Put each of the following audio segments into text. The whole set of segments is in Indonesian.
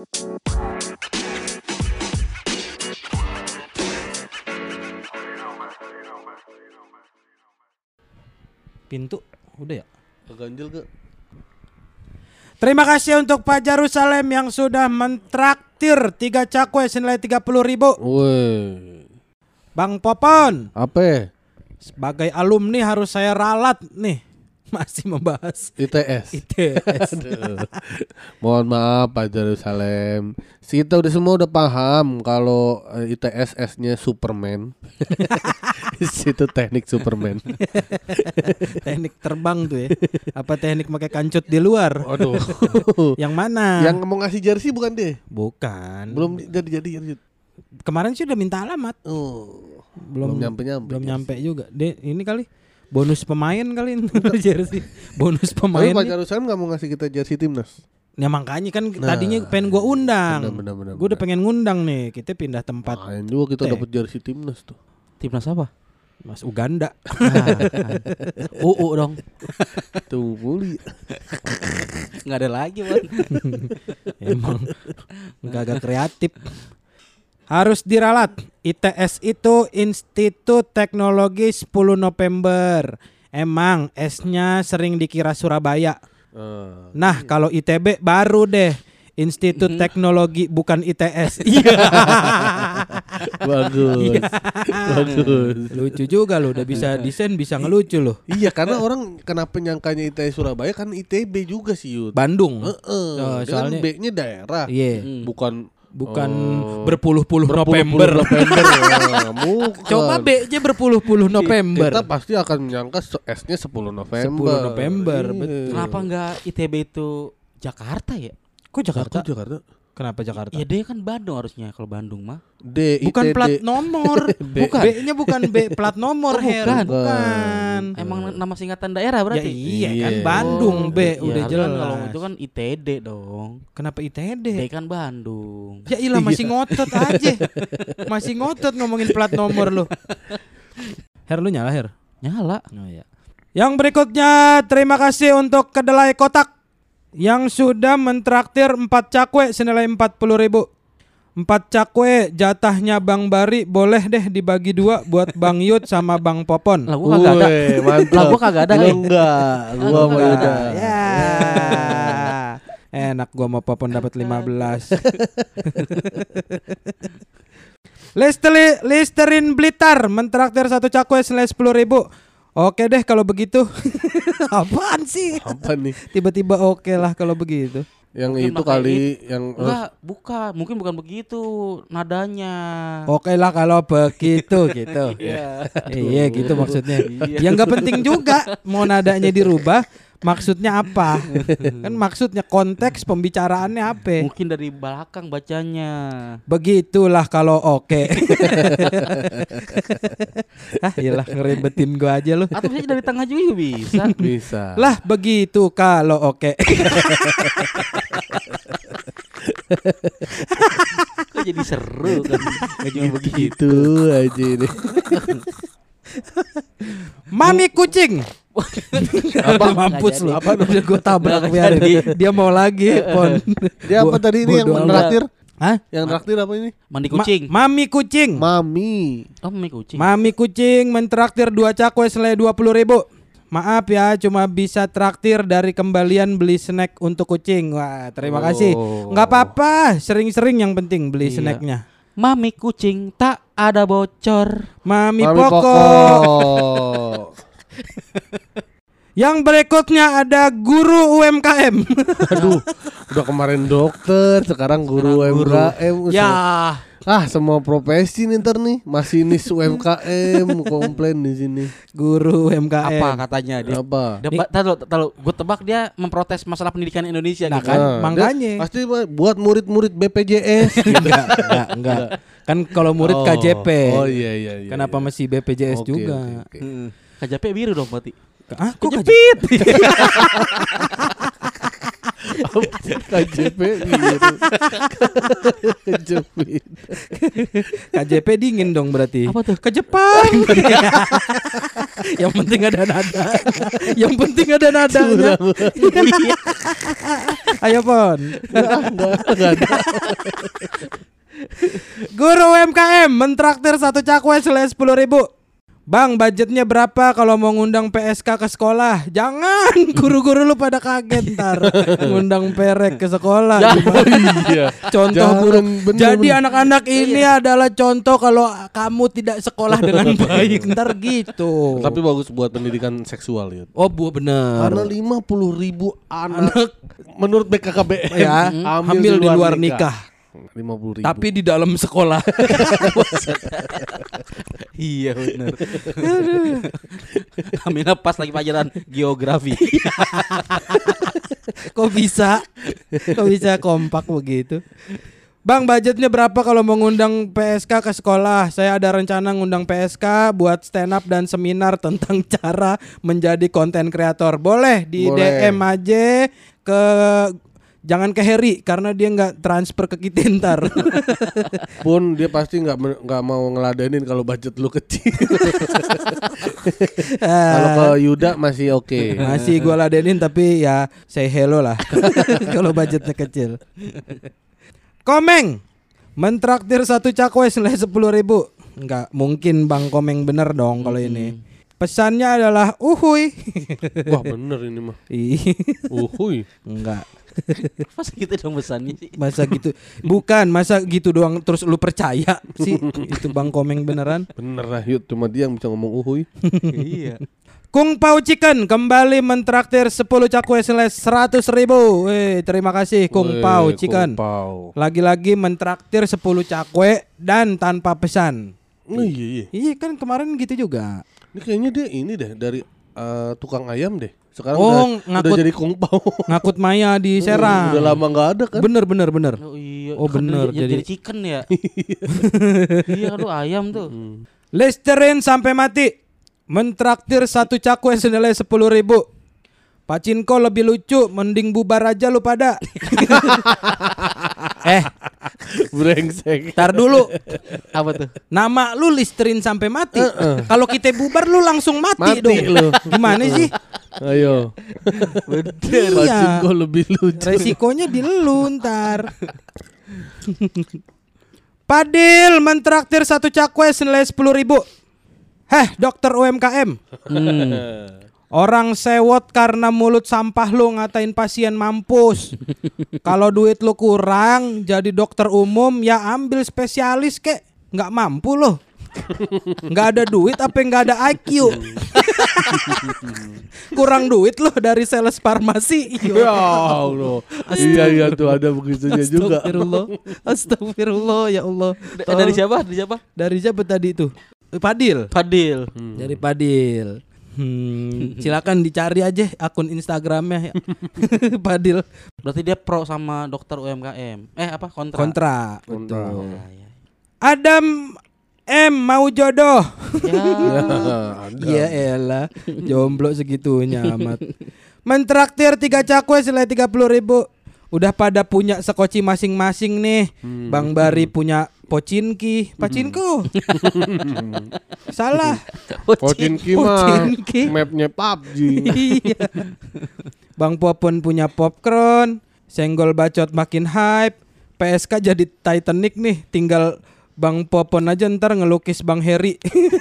Pintu udah ya. Ganjil ke? Terima kasih untuk Pak Jerusalem yang sudah mentraktir tiga cakwe senilai 30 ribu. Woi. Bang Popon, Apa? sebagai alumni harus saya ralat nih. Masih membahas ITS. ITS. Mohon maaf Pak Jerusalem. Kita udah semua udah paham kalau eh, ITS S-nya Superman. Itu teknik Superman. teknik terbang tuh ya. Apa teknik pakai kancut di luar? Aduh. Yang mana? Yang mau ngasih jersey bukan deh? bukan. Belum jadi-jadi. Kemarin sih udah minta alamat. Oh. Belum Belum nyampe-nyampe Belum jersey. nyampe juga. De, ini kali bonus pemain kali ini jersey. Bonus Tapi pemain. Pak nih. Jerusalem nggak mau ngasih kita jersey timnas. Ya makanya kan Nah, tadinya pengen gua undang. Gua udah pengen ngundang nih. Kita pindah tempat Main juga kita dapat jersey timnas tuh. Timnas apa? Mas Uganda. UU dong. Tuh bully. Nggak ada lagi, Bang. Emang nggak agak kreatif. Harus diralat. ITS itu Institut Teknologi 10 November. Emang S-nya sering dikira Surabaya. Ah. Nah, kalau ITB baru deh. Institut Teknologi bukan ITS. Iya. bagus. bagus. Lucu juga lu udah bisa desain bisa ngelucu lu. Iya karena orang kenapa nyangkanya ITS Surabaya kan ITB juga sih Yud. Bandung. Heeh. Oh, Dia kan soalnya- B-nya daerah. Iya. Bukan Bukan Oh. berpuluh-puluh November. November. ya. Coba B-nya berpuluh-puluh November. Kita pasti akan menyangka se- S-nya 10 November. 10 November, Iya. betul. Kenapa nggak ITB itu Jakarta ya? Kok Jakarta? Aku Jakarta. Kenapa Jakarta? Ya dia kan Bandung harusnya kalau Bandung mah. D bukan ITD. plat nomor. B. bukan. B-nya bukan B plat nomor, Oh, Her. bukan. Bukan. Emang nama singkatan daerah Ya berarti? iya Iya. kan Bandung Oh, B ya udah harusnya jelas. kan Kalau itu kan ITD dong. Kenapa ITD? D kan Bandung. Ya ilah masih ngotot aja. Masih ngotot ngomongin plat nomor lu. Her lu nyala Her. Nyala. Oh iya. Yang berikutnya terima kasih untuk kedelai kotak yang sudah mentraktir 4 cakwe senilai 40 ribu. 4 cakwe jatahnya Bang Bari boleh deh dibagi dua buat Bang Yud sama Bang Popon. Lah gua kagak ada. Lah gua kagak ada, Lu enggak. Gua mau enggak. udah. Ya. Enak gua mau Popon dapat 15. Listeri, Listerin Blitar mentraktir satu cakwe senilai 10 ribu. Oke deh kalau begitu. Apaan sih? Apa nih? Tiba-tiba oke lah kalau begitu. Yang Mungkin itu kali it. yang Enggak, bukan. Mungkin bukan begitu nadanya. Oke lah kalau begitu gitu. Iya. iya gitu maksudnya. Iya. Ya nggak penting juga mau nadanya dirubah. Maksudnya apa? kan maksudnya konteks pembicaraannya apa? Mungkin dari belakang bacanya. Begitulah kalau oke. ah, iyalah ngeribetin gua aja lu. Atau bisa dari tengah juga bisa. bisa. Lah begitu kalau oke. Kok jadi seru kan? Gak cuma begitu. Gitu aja ini. Mami kucing. Apa? Mampus lu. Apa udah gua tabrak jadi. Dia mau lagi, Pon. Dia apa Gua- tadi ini yang traktir? Hah? Yang traktir apa ini? Mandi Ma- kucing. Mami kucing. Mami. oh, mie kucing. Mami kucing mentraktir dua cakwe senilai 20 ribu. Maaf ya, cuma bisa traktir dari kembalian beli snack untuk kucing. Wah, terima kasih. Oh. Nggak apa-apa, sering-sering yang penting beli Iya. snacknya. Mami kucing tak ada bocor. Mami, Mami pokok. pokok. Yang berikutnya ada guru UMKM. Aduh, udah kemarin dokter, sekarang guru Sekarang guru. UMKM. ya, Ah, semua profesi nih ntar nih. Masinis UMKM komplain di sini. guru UMKM. Apa katanya dia? Apa? Dia tahu tahu gue tebak dia memprotes masalah pendidikan Indonesia Nah, gitu. kan Nah, makanya. Pasti buat murid-murid BPJS. gitu. enggak, enggak, enggak. Kan kalau murid Oh. KJP. Oh iya iya iya. Kenapa iya. masih BPJS Oke, juga? oke, oke. Heeh. KJP biru dong berarti. Ah, kok KJP? Kejepit. KJP. Kejepit. KJP dingin dong berarti. Apa tuh? Ke Jepang. Yang penting ada nada. Yang penting ada nadanya. Iya. Ayo Pon. Enggak ada. Guru UMKM mentraktir satu cakwe senilai sepuluh ribu. Bang, budgetnya berapa kalau mau ngundang PSK ke sekolah? Jangan, guru-guru lu pada kaget ntar ngundang perek ke sekolah. Gimana? Iya. Contoh buruk. bener, Jadi anak-anak ini adalah contoh kalau kamu tidak sekolah dengan baik ntar gitu. Tapi bagus buat pendidikan seksual ya. oh bu bener. Karena 50 ribu anak menurut BKKBN Ya, hamil di luar nikah. 50 ribu. Tapi di dalam sekolah. Iya benar. Hamilnya pas lagi pelajaran geografi. Kok bisa? Kok bisa kompak begitu? Bang, budgetnya berapa kalau mau ngundang PSK ke sekolah? Saya ada rencana ngundang PSK buat stand up dan seminar tentang cara menjadi konten kreator. Boleh di Boleh. DM aja ke jangan ke Harry karena dia nggak transfer ke kita ntar. pun dia pasti nggak nggak mau ngeladenin kalau budget lu kecil. kalau ke Yuda masih oke. Masih gue ladenin tapi ya say hello lah kalau budgetnya kecil. Komeng mentraktir satu cakwe senilai sepuluh ribu. Enggak mungkin Bang Komeng bener dong kalau ini. Pesannya adalah uhuy. Wah bener ini mah. Ih, Uhuy. Enggak. Pas gitu dong pesannya sih. Masa gitu. Bukan, masa gitu doang terus lu percaya sih itu Bang Komeng beneran. Bener lah Yud, cuma dia yang bisa ngomong uhuy. iya. Kung Pao Chicken kembali mentraktir 10 cakwe senilai 100 ribu. Weh, terima kasih Kung Pao Chicken. Lagi-lagi mentraktir 10 cakwe dan tanpa pesan. Oh, iya iya. Iya kan kemarin gitu juga. Ini kayaknya dia ini deh dari eh, tukang ayam deh. Sekarang Oh, udah, ngakut- udah jadi kung pao. Ngakut Maya di Serang. Udah lama nggak ada kan? Bener bener bener. Oh iya. Oh, kan bener, Jadi, jadi- jadi chicken ya. iya aduh ayam tuh. Listerin sampai mati. Mentraktir satu cakwe senilai 10 ribu. Pacinko lebih lucu, mending bubar aja lu pada. eh, Brengsek. tar dulu. Apa tuh? Nama lu Listerin sampai mati. Kalau kita bubar lu langsung mati, Mati dong. lu. Gimana sih? Ayo. Iya. Bacin kok lebih lucu. Resikonya di lu ntar. Padil mentraktir satu cakwe senilai 10 ribu. Heh, dokter UMKM. Orang sewot karena mulut sampah lu ngatain pasien mampus. Kalau duit lu kurang jadi dokter umum ya ambil spesialis kek. Nggak mampu loh. Nggak ada duit apa nggak ada IQ. kurang duit loh dari sales farmasi. Ya Allah. Iya iya tuh ada begitunya juga. Astagfirullah. Astagfirullah ya Allah. D- dari siapa? Dari siapa? Dari siapa tadi itu? Eh, Padil. Fadil. Dari Padil. Hmm, silakan dicari aja akun Instagramnya ya. Padil Berarti dia pro sama dokter UMKM. Eh apa kontra? kontra. Kontra. Betul. Ya, ya. Adam M mau jodoh. Ya. Iya elah Jomblo segitunya amat Mentraktir tiga cakwe senilai 30 ribu Udah pada punya sekoci masing-masing nih Bang Bari punya pocinki Pacinku. Salah. Pocinki mah Pocinki. mapnya PUBG. Iya. Bang Popon punya popcorn Senggol bacot makin hype. PSK jadi Titanic nih Tinggal Bang Popon aja ntar ngelukis Bang Heri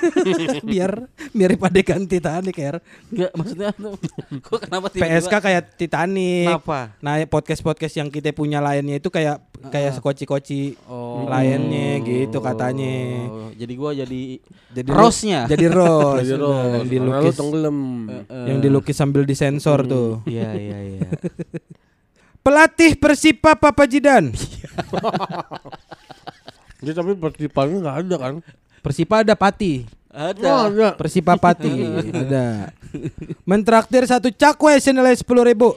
Biar mirip adegan Titanic ya Enggak maksudnya tuh. Kok kenapa? PSK kayak Titanic. Kenapa? Nah, podcast-podcast yang kita punya lainnya itu kayak kayak sekoci-koci Oh. lainnya gitu katanya. Oh, jadi gua jadi Jadi Rose-nya? Jadi rose. Jadi Nah, Ros, lu dilukis tenggelam. yang dilukis sambil disensor tuh. Iya iya iya. Pelatih Persipa Papa Jidan. Dia tapi persipannya nggak ada kan? Persipa ada Pati. Oh, Ada. ada. Persipa Pati ada. Mentraktir satu cakwe senilai sepuluh ribu.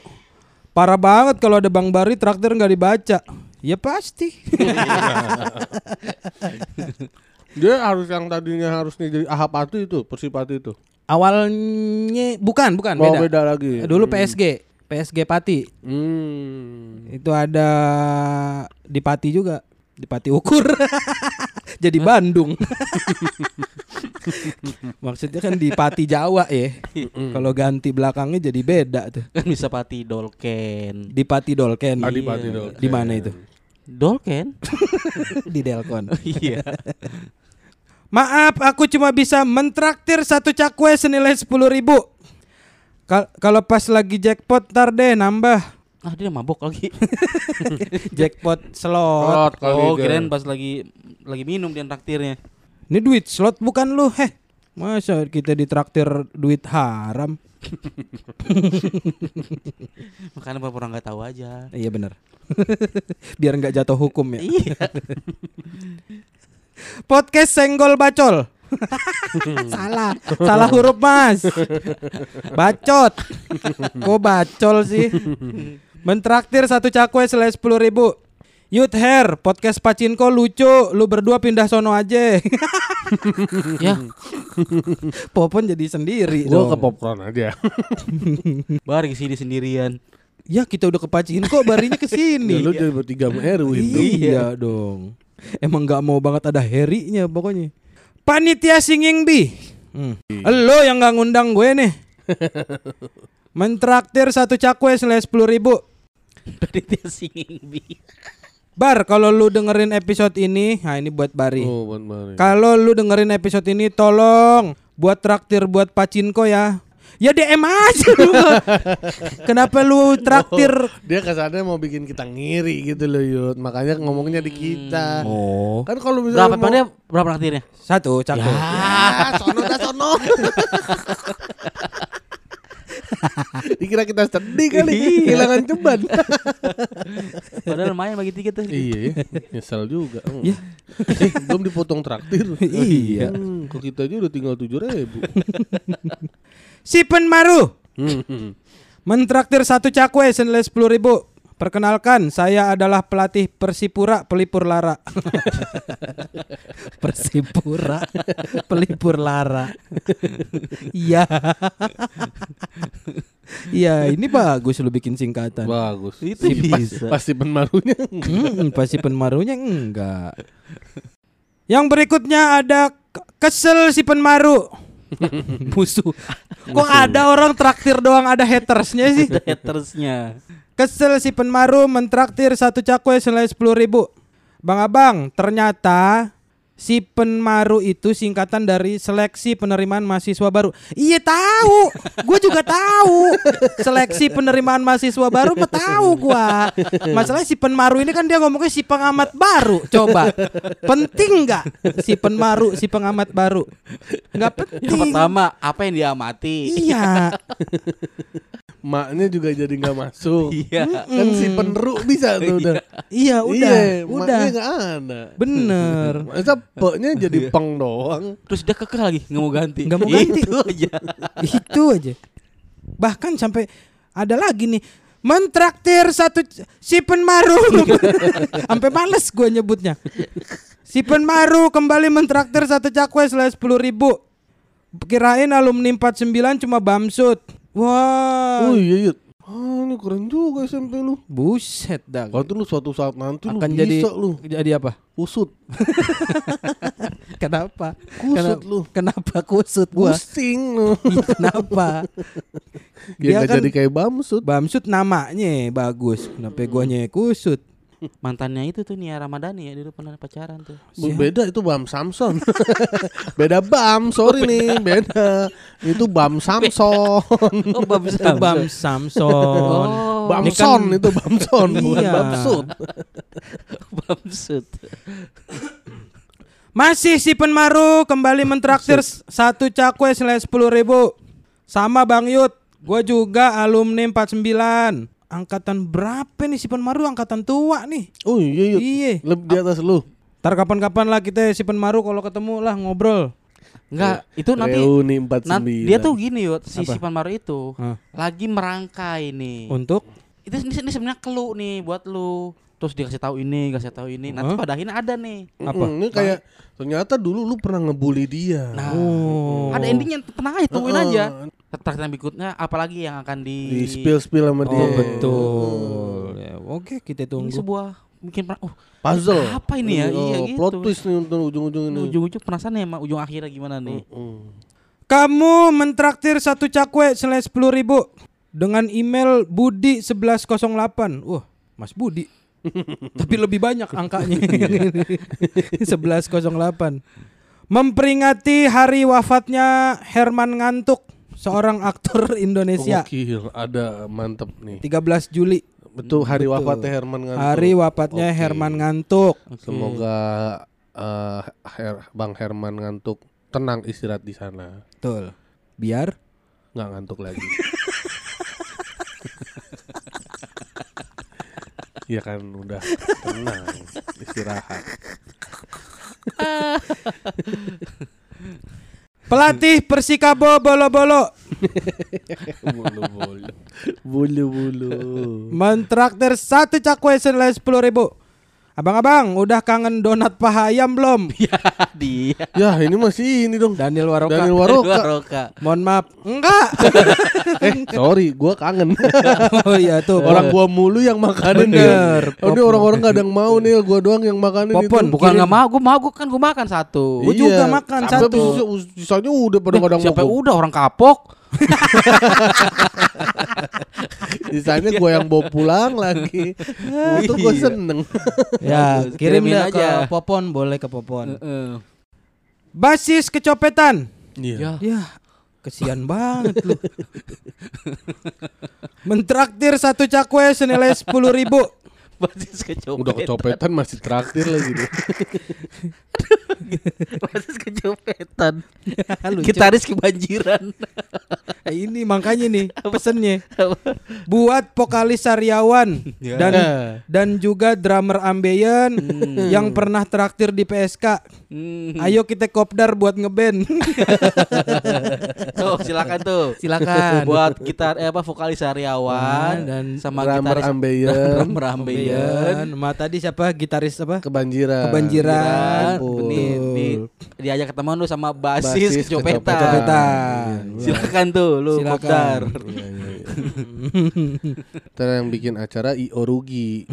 Parah banget kalau ada Bang Bari traktir nggak dibaca. Ya pasti. Dia harus yang tadinya harusnya jadi Ahapatu itu, Persipati itu. Awalnya bukan bukan Oh, beda. beda lagi. Dulu PSG. PSG Pati. Hmm. Itu ada di Pati juga, di Pati Ukur. Jadi Bandung. Maksudnya kan di Pati Jawa ya. Kalau ganti belakangnya jadi beda tuh. Kan bisa pati Dolken. Di Pati Dolken. Ah, di Pati Dolken. Di mana itu? Dolken? di Delkon. iya. Maaf, aku cuma bisa mentraktir satu cakwe senilai sepuluh ribu. Kal- Kalau pas lagi jackpot ntar deh nambah. Ah dia mabok lagi. Jackpot slot. Slot oh, kan. kirain pas lagi lagi minum dia traktirnya. Ini duit slot bukan lu, heh. Masa kita ditraktir duit haram? Makanya pura-pura nggak tahu aja. Iya bener Biar nggak jatuh hukum ya. Iya. Podcast senggol bacol. salah, salah huruf mas. Bacot. Kok bacol sih? Mentraktir satu cakwe selesai sepuluh ribu. Youth Hair, podcast Pacinko lucu. Lu berdua pindah sono aja. ya, Popon jadi sendiri Gua ke popcorn aja. bar di sini sendirian. Ya kita udah ke Pacinko, barinya ke Ya, sini. lu jadi bertiga sama Erwin. dong. Iya dong. Emang nggak mau banget ada Harry-nya pokoknya. Panitia singing bi. Hmm. Lo yang nggak ngundang gue nih. Mentraktir satu cakwe senilai sepuluh ribu. Tadi dia singing bi. Bar, kalau lu dengerin episode ini, nah ini buat Bari. Oh, buat Mari. Kalau lu dengerin episode ini, tolong buat traktir buat Pacinko ya. Ya DM aja lu. Kenapa lu traktir? Dia kesannya mau bikin kita ngiri gitu loh Yud Makanya ngomongnya di kita Oh, Kan kalau misalnya Berapa mau- berapa traktirnya? satu cakwe. Ah, sono dah sono Dikira kita sedih kali Kehilangan ceban Padahal lumayan bagi tiket tuh. Iya ya, nyesel juga Ya. Eh, Belum dipotong traktir Iya. hmm, Kok kita aja udah tinggal tujuh ribu Si Penmaru. Hmm, Mentraktir satu cakwe senilai sepuluh ribu. Perkenalkan, saya adalah pelatih Persipura Pelipur Lara. Persipura Pelipur Lara. Iya. Iya, ini bagus lu bikin singkatan. Bagus Itu Si- pas- bisa. Pasti penmarunya Hmm, pasti penmarunya enggak. Yang berikutnya ada ke- kesel si penmaru. Musuh. Kok ada orang traktir doang ada hatersnya sih? Hatersnya. Kesel si penmaru mentraktir satu cakwe senilai sepuluh ribu. Bang abang, ternyata si penmaru itu singkatan dari seleksi penerimaan mahasiswa baru. Iya tahu, gue juga tahu. Seleksi penerimaan mahasiswa baru mah tahu gua. Masalahnya si penmaru ini kan dia ngomongnya si pengamat baru. Coba, penting nggak si penmaru, si pengamat baru? Nggak Yang penting. pertama, apa yang diamati? Iya. Maknya juga jadi nggak masuk Iya. Kan si peneru bisa tuh udah Iya, udah, Iya, udah. maknya nggak ada Bener. Masa peknya jadi peng doang. Terus dia kekeh lagi nggak mau ganti. Nggak mau ganti. Itu aja. itu aja. Bahkan sampai ada lagi nih mentraktir satu si penmaru. Sampai males gue nyebutnya. Si penmaru kembali mentraktir satu cakwe selesai sepuluh ribu. Kirain alumni 49 cuma bamsud. Wah. Oh iya Yud Ah ini keren juga SMP lu. Buset dah. Waktu lu suatu saat nanti lu akan bisa jadi lu. jadi apa? Usut kenapa? Kusut Kenapa- lu. Kenapa kusut gua? Pusing lu. Kenapa? Dia nggak kan- jadi kayak bamsud. Bamsud namanya bagus. Kenapa guanya kusut Mantannya itu tuh Nia Ramadhani ya dulu pernah pacaran tuh. Bu- Beda itu Bam Samson. Beda Bam Sorry nih Beda. Itu Bam Samson. Oh, bagus itu Bam Samson. Oh, Bamson kan- itu Bamson Bukan Iya. Bamsud Bamsud. Masih si penmaru kembali mentraktir satu cakwe senilai sepuluh ribu. Sama Bang Yud Gue juga alumni 49 Angkatan berapa nih si penmaru angkatan tua nih. Oh iya Yud Iya. Lebih di atas lu. Ntar kapan-kapan lah kita si penmaru kalau ketemu lah ngobrol. Enggak, itu nanti Reuni 49 nanti dia tuh gini yuk si Apa? Sipan Maru itu Hah. lagi merangkai nih. Untuk? Itu ini, ini sebenarnya kelu nih buat lu. Terus dikasih tahu ini, kasih tahu ini. Nanti Hah? pada akhirnya ada nih. apa? Ini kayak Ternyata dulu lu pernah ngebully dia Nah, Oh. ada endingnya tenang aja tungguin Heeh. aja. yang berikutnya apalagi yang akan di, Di spill spill sama dia. Oh betul. Ya, oke kita Ini tunggu. sebuah mungkin pernah oh Puzzle. Apa ini ya? Iya, Oh, gitu. Plot twist nih untuk ujung-ujung ini. ujung-ujung penasaran ya ujung akhirnya gimana nih. Mm. Kamu mentraktir satu cakwe senilai sepuluh ribu dengan email Budi 1108. Wah, Mas Budi. Tapi lebih banyak angkanya. 1108. Memperingati hari wafatnya Herman Ngantuk, seorang aktor Indonesia. Gokil, ada mantep nih. 13 Juli. Betul hari Betul. wafatnya Herman Ngantuk. Hari wafatnya Oke. Herman Ngantuk. Semoga eh, Her- Bang Herman ngantuk tenang istirahat di sana. Betul. Biar nggak ngantuk lagi. Iya kan udah tenang istirahat. pelatih Persikabo bolo-bolo Bulu bulu. Bulu bulu. mentraktir satu cakwe senilai sepuluh ribu. Abang-abang, udah kangen donat paha ayam belum? Ya dia. Ya ini masih ini dong. Daniel Waroka. Daniel Waroka. Waroka. Mohon maaf, enggak. eh sorry, gua kangen. oh iya tuh, orang gua mulu yang makanin Bener. Oh, ini orang-orang gak ada yang mau nih, gua doang yang makanin Popon, itu. Bukan nggak mau, gue mau gue kan gue makan satu. Gua juga makan Sampai satu. sisa- Sisanya udah pada Eh, kadang siapa mau. udah orang kapok. Sisanya gue yang bawa pulang lagi. Itu gue Iya. seneng. ya, kirim kirimin dah ke aja. Popon, boleh ke Popon. Heeh. Basis kecopetan. Iya. Ya. Ya, kesian banget lu. Mentraktir satu cakwe senilai sepuluh ribu. Basis kecopetan. Udah kecopetan masih traktir lagi deh. Basis kecopetan. Gitaris kebanjiran. Eh, ini makanya nih pesennya buat vokalis Saryawan Ya. dan Nah. dan juga drummer Ambeien yang pernah traktir di PSK. Hmm. Ayo kita kopdar buat ngeband. Tuh, silakan tuh. Silakan. Buat gitar eh apa vokalis Sariawan Ah, dan sama drummer gitaris Ambeien. drummer Ambeien. Ma tadi siapa gitaris apa? Kebanjiran. Kebanjiran. Ampun. Nih, nih diajak ketemu lu sama basis, Basis kecopetan. Kecopetan. Silakan tuh lu Silakan. Iya, iya, iya. Ntar yang bikin acara IO rugi.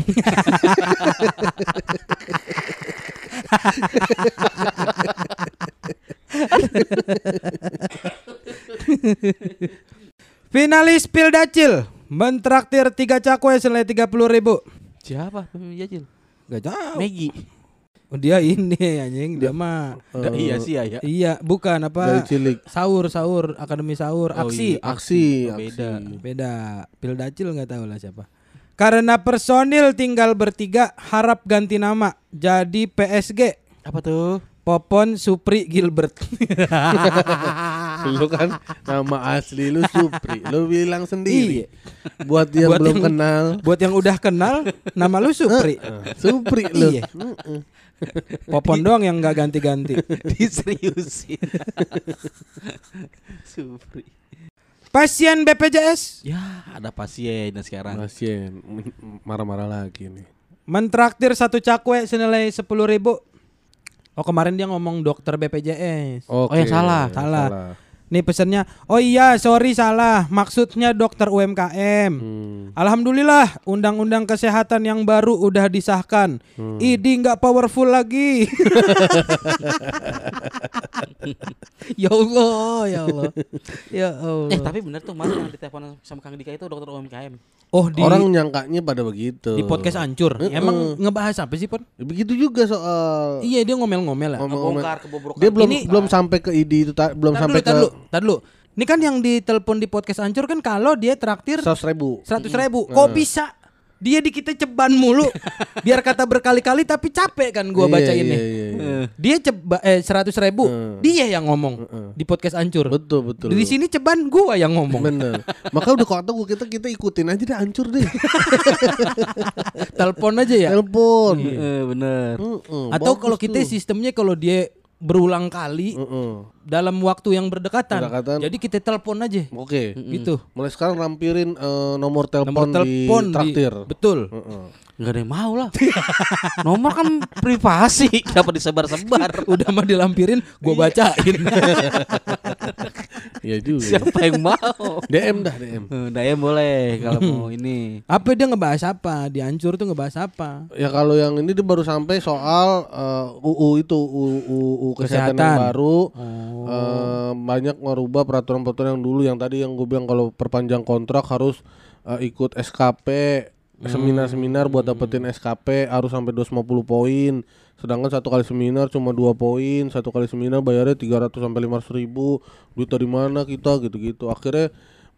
Finalis Pildacil mentraktir tiga cakwe senilai tiga puluh ribu. Siapa? Jajil. Gak tahu. Maggie. Oh, dia ini anjing dia mah. Da- iya sih ya. ya. Iya, bukan Dari apa? cilik. Sahur, sahur, akademi sahur, Oh, aksi. iya. Aksi, Oh, aksi. beda. Beda. Pildacil nggak tahu lah siapa. Karena personil tinggal bertiga harap ganti nama jadi PSG. Apa tuh? Popon Supri Gilbert. Lu kan nama asli lu Supri. Lu bilang sendiri. Iya. Buat yang Buat belum yang- kenal. Buat yang udah kenal, nama lu Supri. Supri lu. Iya. Popon doang yang nggak ganti-ganti. Diseriusin. Supri. Pasien BPJS Ya, ada pasien sekarang. Pasien marah-marah lagi nih. mentraktir satu cakwe senilai sepuluh ribu. Oh kemarin dia ngomong dokter BPJS. Oke. yang salah. Salah. Nih pesannya, oh iya sorry salah, maksudnya dokter UMKM. Hmm. Alhamdulillah, undang-undang kesehatan yang baru udah disahkan. Hmm. Idi nggak powerful lagi. ya Allah, ya Allah, ya Allah. Eh, tapi bener tuh kemarin yang ditelepon sama Kang Dika itu dokter UMKM. Oh di Orang nyangkanya pada begitu. di podcast ancur. Heeh. Emang ngebahas apa sih pon? Begitu juga soal Iya dia ngomel-ngomel lah. Ngebongkar kebobrokan. dia belum Ini- belum sampai ke ID itu belum Tar sampai dulu, tar ke dulu, tar dulu. Ini kan yang ditelepon di podcast ancur kan kalau dia traktir seratus ribu. seratus ribu, kok bisa? Dia di kita ceban mulu, biar kata berkali-kali tapi capek kan gua Iya, bacainnya. iya, iya, iya. Dia ceba eh seratus ribu, Hmm. dia yang ngomong di podcast ancur. Betul betul. Di sini ceban gua yang ngomong. Bener. Maka udah kata gue kita kita ikutin aja deh hancur deh. Telepon aja ya. Telepon. Eh, bener. Heeh, Atau kalau kita sistemnya kalau dia berulang kali Heeh. dalam waktu yang berdekatan, Berdekatan. jadi kita telepon aja. Oke. Gitu. Mulai sekarang lampirin eh, nomor telepon di telepon di- traktir. betul. Heeh. Gak ada yang mau lah. Nomor kan privasi, kenapa disebar-sebar? Udah mah dilampirin, gua bacain. Iya juga. Siapa yang mau? DM dah DM. Eh, Daya boleh kalau mau ini. Apa dia ngebahas apa? Di Ancur tuh ngebahas apa? Ya kalau yang ini dia baru sampai soal eh, UU itu UU, UU kesehatan, yang Kesehatan. baru Oh. eh, banyak merubah peraturan-peraturan yang dulu yang tadi yang gue bilang kalau perpanjang kontrak harus eh, ikut SKP seminar-seminar buat dapetin SKP harus sampai 250 poin sedangkan satu kali seminar cuma dua poin satu kali seminar bayarnya 300 sampai 500 ribu. Duit dari mana kita gitu-gitu. Akhirnya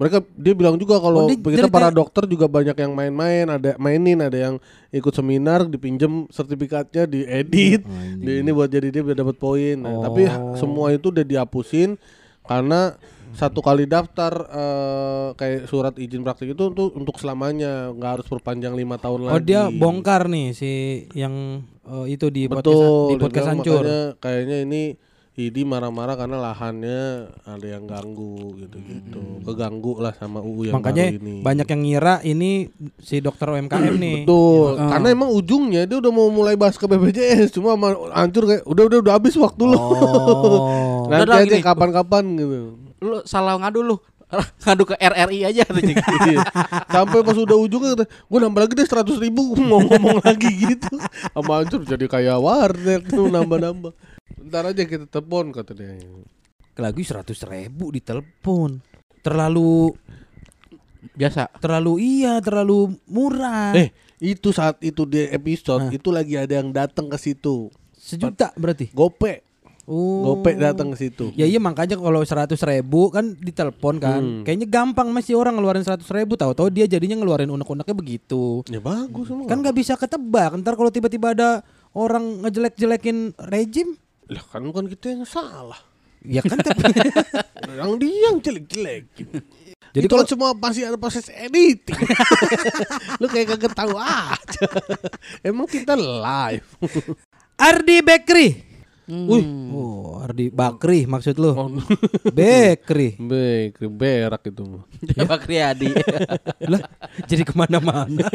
mereka dia bilang juga kalau Oh, kita para dokter juga banyak yang main-main ada mainin ada yang ikut seminar dipinjem sertifikatnya diedit di ini buat jadi dia biar dapat poin. Nah, tapi Oh. semua itu udah dihapusin karena satu kali daftar eh, kayak surat izin praktik itu untuk untuk selamanya nggak harus perpanjang lima tahun lagi Oh dia bongkar nih si yang eh, itu di podcast betul di dia podcast hancur. makanya kayaknya ini Idi marah-marah karena lahannya ada yang ganggu gitu-gitu keganggu lah sama UU yang. Makanya baru ini banyak yang ngira ini si dokter UMKM nih. Betul, karena emang ujungnya dia udah mau mulai bahas ke BPJS, cuma hancur kayak udah udah udah habis waktu lu. Oh. Nanti Udah, udah, aja kapan-kapan gitu. Lu salah ngadu lu. ngadu ke RRI aja katanya. Iya. Sampai pas udah ujungnya gue nambah lagi deh seratus ribu mau ngomong lagi gitu. Sama hancur jadi kayak warnet tuh nambah-nambah. Ntar aja kita telepon kata dia. Lagi seratus ribu ditelepon. Terlalu Biasa. terlalu iya terlalu murah. Eh itu saat itu di episode itu lagi ada yang datang ke situ. Sejuta berarti. Gope, Oh. gope datang ke situ. Ya iya makanya kalau seratus ribu kan ditelepon kan, Hmm. kayaknya gampang masih orang ngeluarin seratus ribu tahu-tahu dia jadinya ngeluarin unek-uneknya begitu. Ya bagus semua. Kan nggak bisa ketebak. Ntar kalau tiba-tiba ada orang ngejelek-jelekin rejim, lah kan bukan kita yang salah. ya kan tapi yang dia yang jelek-jelek. Jadi Jadi kalau cuma pasti ada proses editing. Lu kayak kagak tahu aja. Emang kita live. Ardi Bakery. Wih, Oh, Ardi Bakri maksud lu. Oh. Bakery. baik, berak itu. mah. Pak Riyadi. lah, jadi ke mana-mana.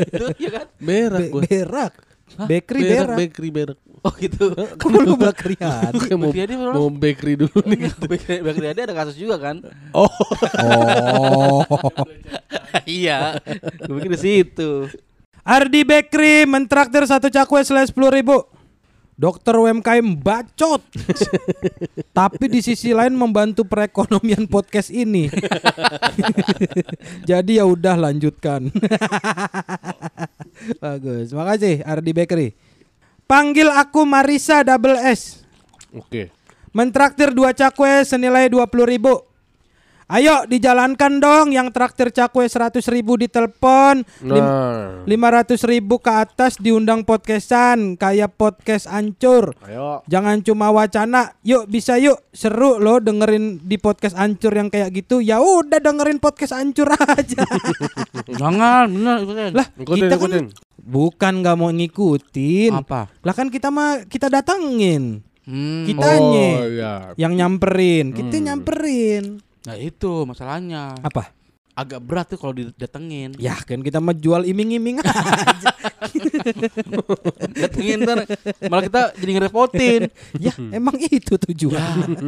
Itu ya kan? Berak Be- gua. berak. Bakery berak, berak. bakery berak. Oh gitu. Kamu lu Bakri Ardi. Kayak mau, Bakery Adi mau bakery dulu nih. Pak Riyadi ada kasus juga kan? Oh, Oh. iya. Gue pikir di situ. Ardi Bakery mentraktir satu cakwe selesai sepuluh ribu. Dokter UMKM bacot. Tapi di sisi lain membantu perekonomian podcast ini. Jadi ya udah lanjutkan. Bagus. Makasih Ardi Bakery. Panggil aku Marisa Double S. oke. Mentraktir dua cakwe senilai 20 ribu. Ayo dijalankan dong yang traktir cakwe 100 ribu ditelepon. Nah, 500 ribu ke atas diundang podcastan kayak podcast ancur ayo. jangan cuma wacana yuk bisa yuk seru loh dengerin di podcast ancur yang kayak gitu ya udah dengerin podcast ancur aja Jangan, bener ikutin. lah Ikutin, kita kan ikutin. bukan nggak mau ngikutin Apa? lah kan kita mah kita datengin Hmm. kitanya Oh iya. yang nyamperin kita nyamperin Nah itu masalahnya. apa? Agak berat tuh kalau didatengin. ya kan kita mah jual iming-iming aja. Datengin ntar malah kita jadi ngerepotin. ya emang itu tujuan.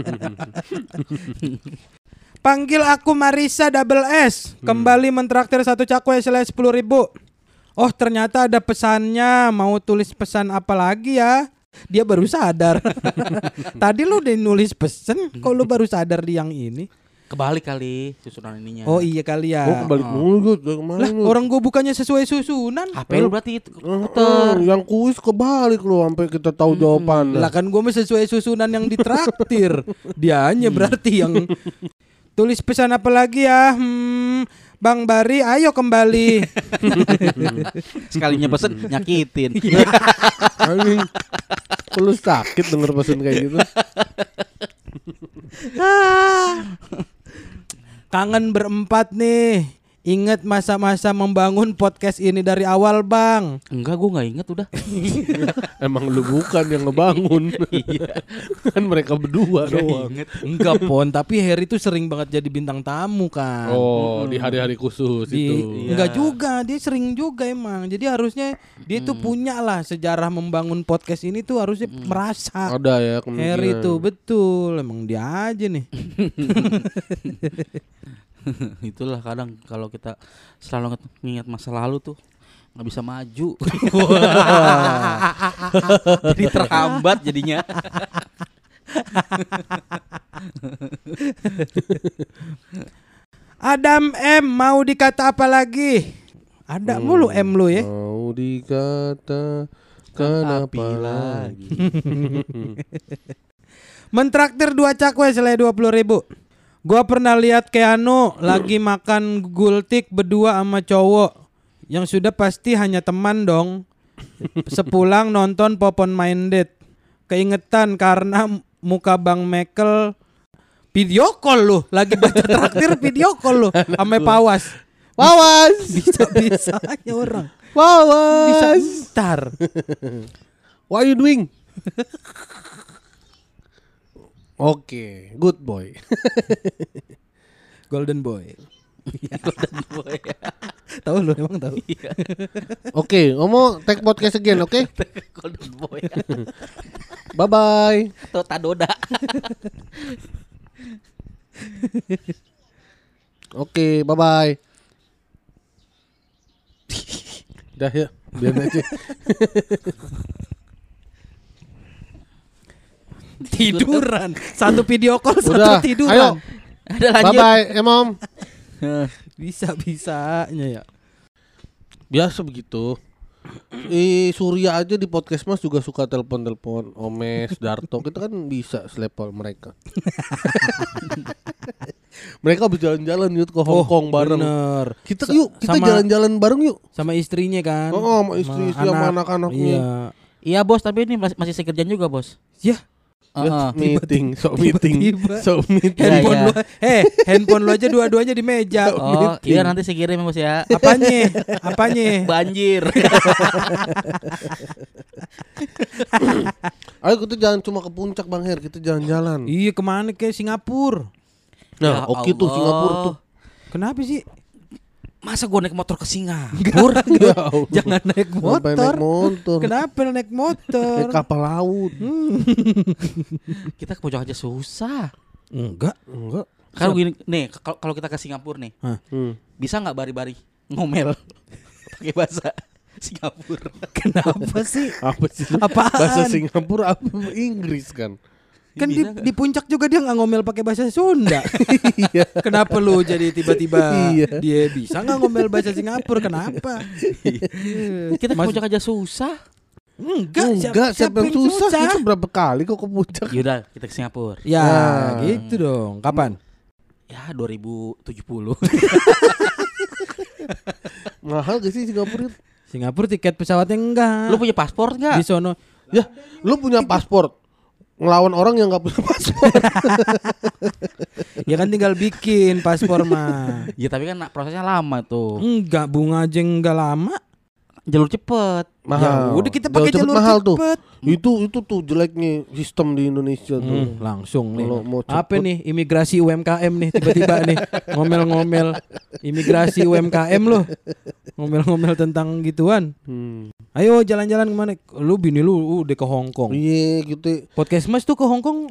Panggil aku Marisa Double S. Kembali mentraktir satu cakwe selesai sepuluh ribu. Oh ternyata ada pesannya. Mau tulis pesan apa lagi ya? Dia baru sadar. Tadi lu udah nulis pesen Kok lu baru sadar di yang ini Kebalik kali susunan ininya. Oh iya kali Oh, ya kebalik mulu gue dari kemarin Lah lu. orang gue bukannya sesuai susunan HP lu berarti itu Eh, yang kuis kebalik lu sampai kita tahu jawaban. Lah kan gue mah sesuai susunan yang ditraktir Dianya berarti yang Tulis pesan apa lagi ya hmm, Bang Bari ayo kembali sekalinya pesen nyakitin. Lu sakit denger pesan kayak gitu. Kangen berempat nih Ingat masa-masa membangun podcast ini dari awal, Bang. Enggak, gua nggak inget udah. Emang lu bukan yang ngebangun. kan mereka berdua doang. Enggak, Pon, tapi Harry tuh sering banget jadi bintang tamu kan. Oh, di hari-hari khusus Di- itu. Enggak juga, dia sering juga emang. Jadi harusnya dia tuh punya lah sejarah membangun podcast ini tuh harusnya merasa. Ada ya kemungkinan. Harry tuh betul, emang dia aja nih. Itulah kadang kalau kita selalu ngingat masa lalu tuh nggak bisa maju. Jadi terhambat jadinya. Adam M mau dikata apa lagi? Ada mulu M lu ya. Mau dikata kenapa lagi? Mentraktir dua cakwe selai dua puluh ribu. Gua pernah lihat Keanu lagi makan gultik berdua sama cowok yang sudah pasti hanya teman dong. Sepulang nonton Popon Minded, keingetan karena muka Bang Mekel video call lu lagi baca traktir video call lu sampai pawas. Wawas, Bisa bisanya orang. Bisa wawas. ntar. What are you doing? Oke, good boy. Golden Boy. Golden boy. Tahu lu emang tahu. Iya. Oke, ngomong take podcast again, oke? Golden boy. Bye bye. Atau Tadoda. Oke, bye bye. Udah ya, biar aja. Tiduran. Satu video call satu Udah, tiduran. ayo. Ada Bye lanjut. bye, eh mom. Bisa bisanya ya. Biasa begitu. Eh Surya aja di podcast Mas juga suka telepon-telepon Omes, Darto. Kita kan bisa selepel mereka. mereka habis jalan-jalan yuk ke Hong Kong bareng. Oh, Bener. Kita Sa- yuk, kita sama- jalan-jalan bareng yuk. Sama istrinya kan. Oh, sama istri, istri sama anak-anaknya. Iya. Iya bos, tapi ini masih masih sekerjaan juga bos. Ya, Heeh. meeting, so meeting, tiba-tiba. so meeting. Iya, handphone iya. lu. Eh, handphone lu aja dua-duanya di meja. Oh meeting. iya nanti saya kirim ya bos ya. Apanya? Apanya? Banjir. Ayo kita jangan cuma ke puncak Bang Her, kita jalan-jalan. iya, ke mana ke Singapura? Nah, Ya oke tuh Allah. Singapura tuh. Kenapa sih? Masa gue naik motor ke Singapura? Jangan naik motor. naik motor. Kenapa naik motor? Naik kapal laut. Kita ke pojok aja susah. Enggak. Enggak. Kalau gini, nih kalau kalau kita ke Singapura nih, Hmm. bisa nggak bari-bari ngomel pakai bahasa Singapura? Kenapa sih? Apa sih? Apaan? Bahasa Singapura apa Inggris kan? Kan di, di puncak juga dia nggak ngomel pakai bahasa Sunda. Iya. Kenapa lu jadi tiba-tiba Iya. dia bisa nggak ngomel bahasa Singapura? Kenapa? Kita ke pojok aja susah. Enggak, Enggak, siapa, yang susah? Kita berapa kali kok ke puncak? Yaudah, kita ke Singapura. Ya, Nah. gitu dong. Kapan? Ya 2070. Mahal gak sih Singapura? Singapura tiket pesawatnya enggak. Lu punya paspor di nggak? sono. Ya, lu punya paspor. Ngelawan orang yang gak punya paspor. Ya kan tinggal bikin paspor mah. Ya tapi kan prosesnya lama tuh. Enggak, bunga aja enggak lama. Jalur cepet. mahal. Ya udah kita pakai jalur mahal tuh. cepet. Itu itu tuh jeleknya sistem di Indonesia tuh. Hmm, langsung nih. Kalau mau Apa nih imigrasi UMKM nih tiba-tiba nih ngomel-ngomel imigrasi UMKM loh. Ngomel-ngomel tentang gituan. Hmm. Ayo jalan-jalan ke mana? Lu bini lu udah ke Hong Kong. Iya gitu. Podcast Mas tuh ke Hong Kong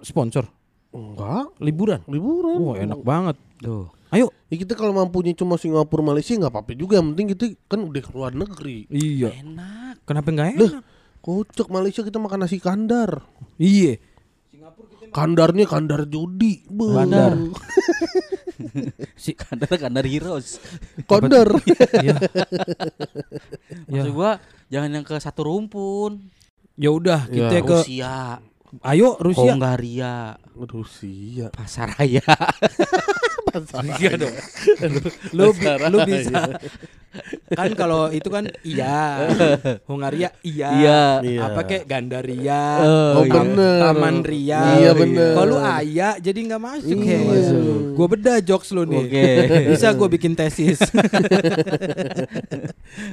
sponsor Enggak, liburan. liburan. Wah, enak banget. Tuh. Ayo. Ya kita kalau mampunya cuma Singapura Malaysia nggak apa-apa juga. Yang penting kita kan udah keluar negeri. Iya. Enak. Kenapa enggak Loh, enak? kocok Malaysia kita makan nasi kandar. Iya. Kandarnya kandar judi. Be. Bandar. Si Kandar Kandar Heroes. Kandar. Iya. Ya. Maksud gua jangan yang ke satu rumpun. Ya udah, kita Ya. ke Rusia. Ayo Rusia. Hongaria, Rusia. Pasaraya. Iya dong. lu bi- lu bisa. kan kalau itu kan iya. Hungaria iya. Iya. Iya. Apa kayak Gandaria. Oh, Tam- bener. Taman Ria. Iya, bener. Kalau lu aya jadi nggak masuk Iya. Masuk. Gua beda jokes lu nih. Oke. Bisa gua bikin tesis.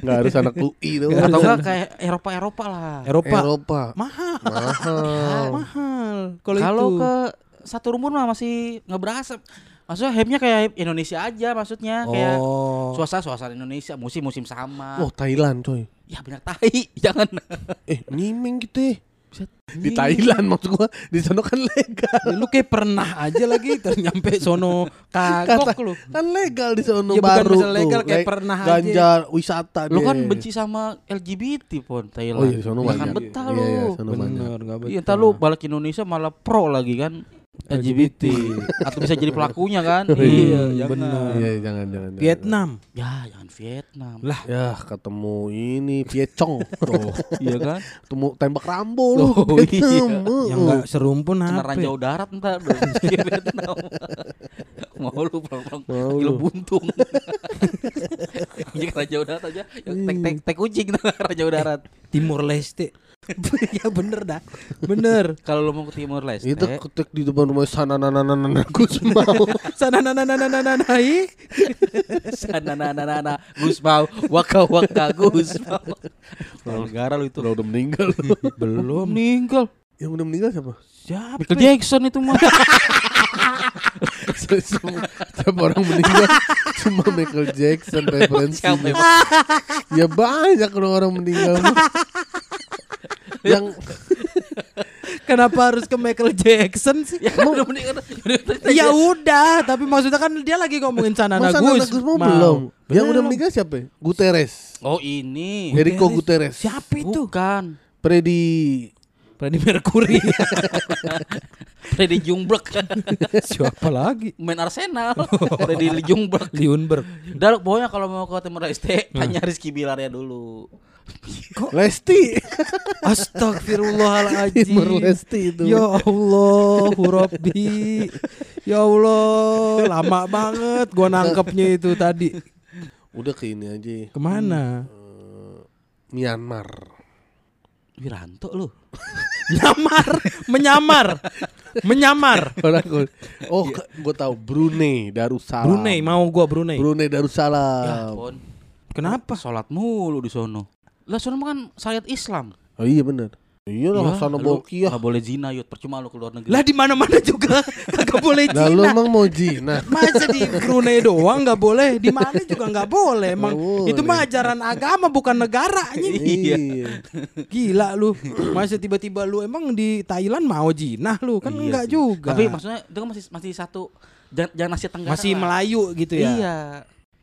Nggak harus anak UI tuh. Atau enggak kayak Eropa-Eropa lah. Eropa. Eropa. Mahal. Mahal. Mahal. Kalau ke satu rumpun mah masih ngeberasa. Maksudnya hype-nya kayak Indonesia aja maksudnya kayak Oh. suasana suasana Indonesia musim-musim sama. Oh Thailand coy. Ya benar tai, jangan. Eh nyimeng gitu ya. Buset. Di Thailand maksud gua di sana kan legal. Ya, lu kayak pernah aja lagi ternyampe sono kagok lu. Kan legal di sana Ya, bukan baru masalah legal, tuh. kayak Le- pernah aja. ganja wisata Lu kan dia. benci sama LGBT pun Thailand. Oh iya di sana Jangan banyak. betah Iya, lu. iya, banyak. Bener, Iya, betah. entar lu balik Indonesia malah pro lagi kan LGBT atau bisa jadi pelakunya kan? Iya, jangan. bener. Iya jangan jangan. jangan. Vietnam. Ya, jangan Vietnam. Lah, Ya ketemu ini Vietcong. Tuh. iya kan? Ketemu tembak Rambo lu. Oh, iya. Yang enggak serumpun Kena apa? ranjau darat ntar dong di Vietnam. Mau lu gila lu. buntung. Yang ranjau darat aja, yang tek tek tek kucing ranjau darat. Timur Leste. ya bener dah. Bener. Kalau lu mau ke Timur Leste, Itu ketik di depan rumah sana nana nana nana Gus mau. Sana nana nana nana nana ih. sana na na na na Gus mau waka waka Gus mau. Negara lu itu Udah udah meninggal. lu. Belum. meninggal. Yang udah meninggal siapa? Siapa? Michael Jackson itu mah. Siapa orang meninggal cuma Michael Jackson referensi. Siapa emang? Ya banyak orang orang meninggal. Yang Kenapa harus ke Michael Jackson sih? Ya kan udah meninggal. Ya udah, tapi maksudnya kan dia lagi ngomongin Sanana masa Gus. Mau Mau. belum? Yang udah meninggal siapa? ya? Guterres. Oh ini. Enrico Guterres. Siapa itu? Bukan. Freddy Freddie Mercury. Freddy Jungberg kan. Siapa lagi? Main Arsenal. Freddy Jungberg. Liunberg. Udah pokoknya kalau mau ke Timur Leste tanya Rizky Bilar ya dulu. Lesti. Astagfirullahaladzim. Timur Lesti itu. Ya Allah, Rabbi. Ya Allah, lama banget gua nangkepnya itu tadi. Udah ke ini aja. Ke mana? Eh, Myanmar. Wiranto lu. Nyamar, menyamar, menyamar. Oh, gue tahu Brunei Darussalam. Brunei, mau gua Brunei. Brunei Ya, Darussalam. pon. Kenapa? Sholat mulu di sono. Lah sono kan syariat Islam. oh iya benar. Iya lah, sana lu Bokia. nggak boleh zina yut, percuma lu keluar negeri. Lah di mana-mana juga kagak boleh Nah, lu Cina. emang mau Nah, Masa di Brunei doang nggak boleh, di mana juga nggak boleh. Emang boleh. itu mah ajaran agama bukan negara anjing. Iya. Gila lu. Masa tiba-tiba lu emang di Thailand mau jinah lu kan Iya enggak sih. juga. Tapi maksudnya itu kan masih masih satu jangan, jangan Asia Tenggara. masih lah. Melayu gitu ya. Iya.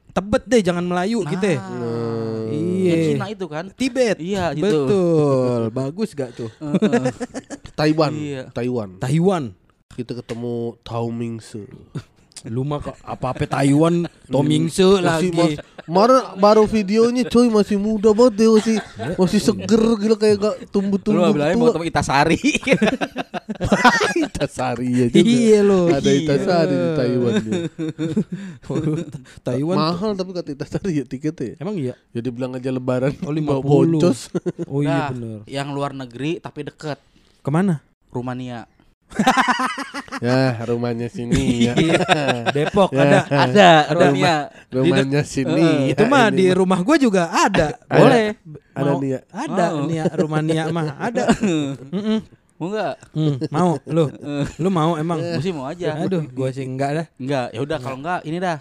Tebet deh jangan Melayu Nah, gitu. ya. Yang Iya. Cina itu kan. Tibet. Iya, gitu. Betul. Bagus gak tuh? Taiwan. Iya. Taiwan. Taiwan. Kita ketemu Tao Mingse. Lu mah kok apa-apa Taiwan Tomingse lagi. Masih mas, kemarin baru videonya coy masih muda banget dia masih masih seger gila kayak gak Lu tumbuh-tumbuh bilangnya mau Itasari. Itasari ya juga. Iya lo. Ada Itasari di Taiwan dia. Taiwan. Mahal tapi kata Itasari ya tiketnya. Emang iya? Jadi bilang aja lebaran Oh, bawa 50. boncos. Oh iya Nah, bener. Yang luar negeri tapi deket. Ke mana? Rumania. ya rumahnya sini ya. Depok Ya. ada. Ada, Rumania. Rumahnya sini. Itu ya, mah di mah. rumah gua juga ada. Boleh. Ada Mau- nih ya. Ada Mau. nih ya, rumah Nia mah ada. Mm-mm. Mau enggak? Hmm, mau lu. Lu mau emang? Gue sih mau aja. Aduh, gua sih enggak dah. Enggak, ya udah kalau enggak ini dah.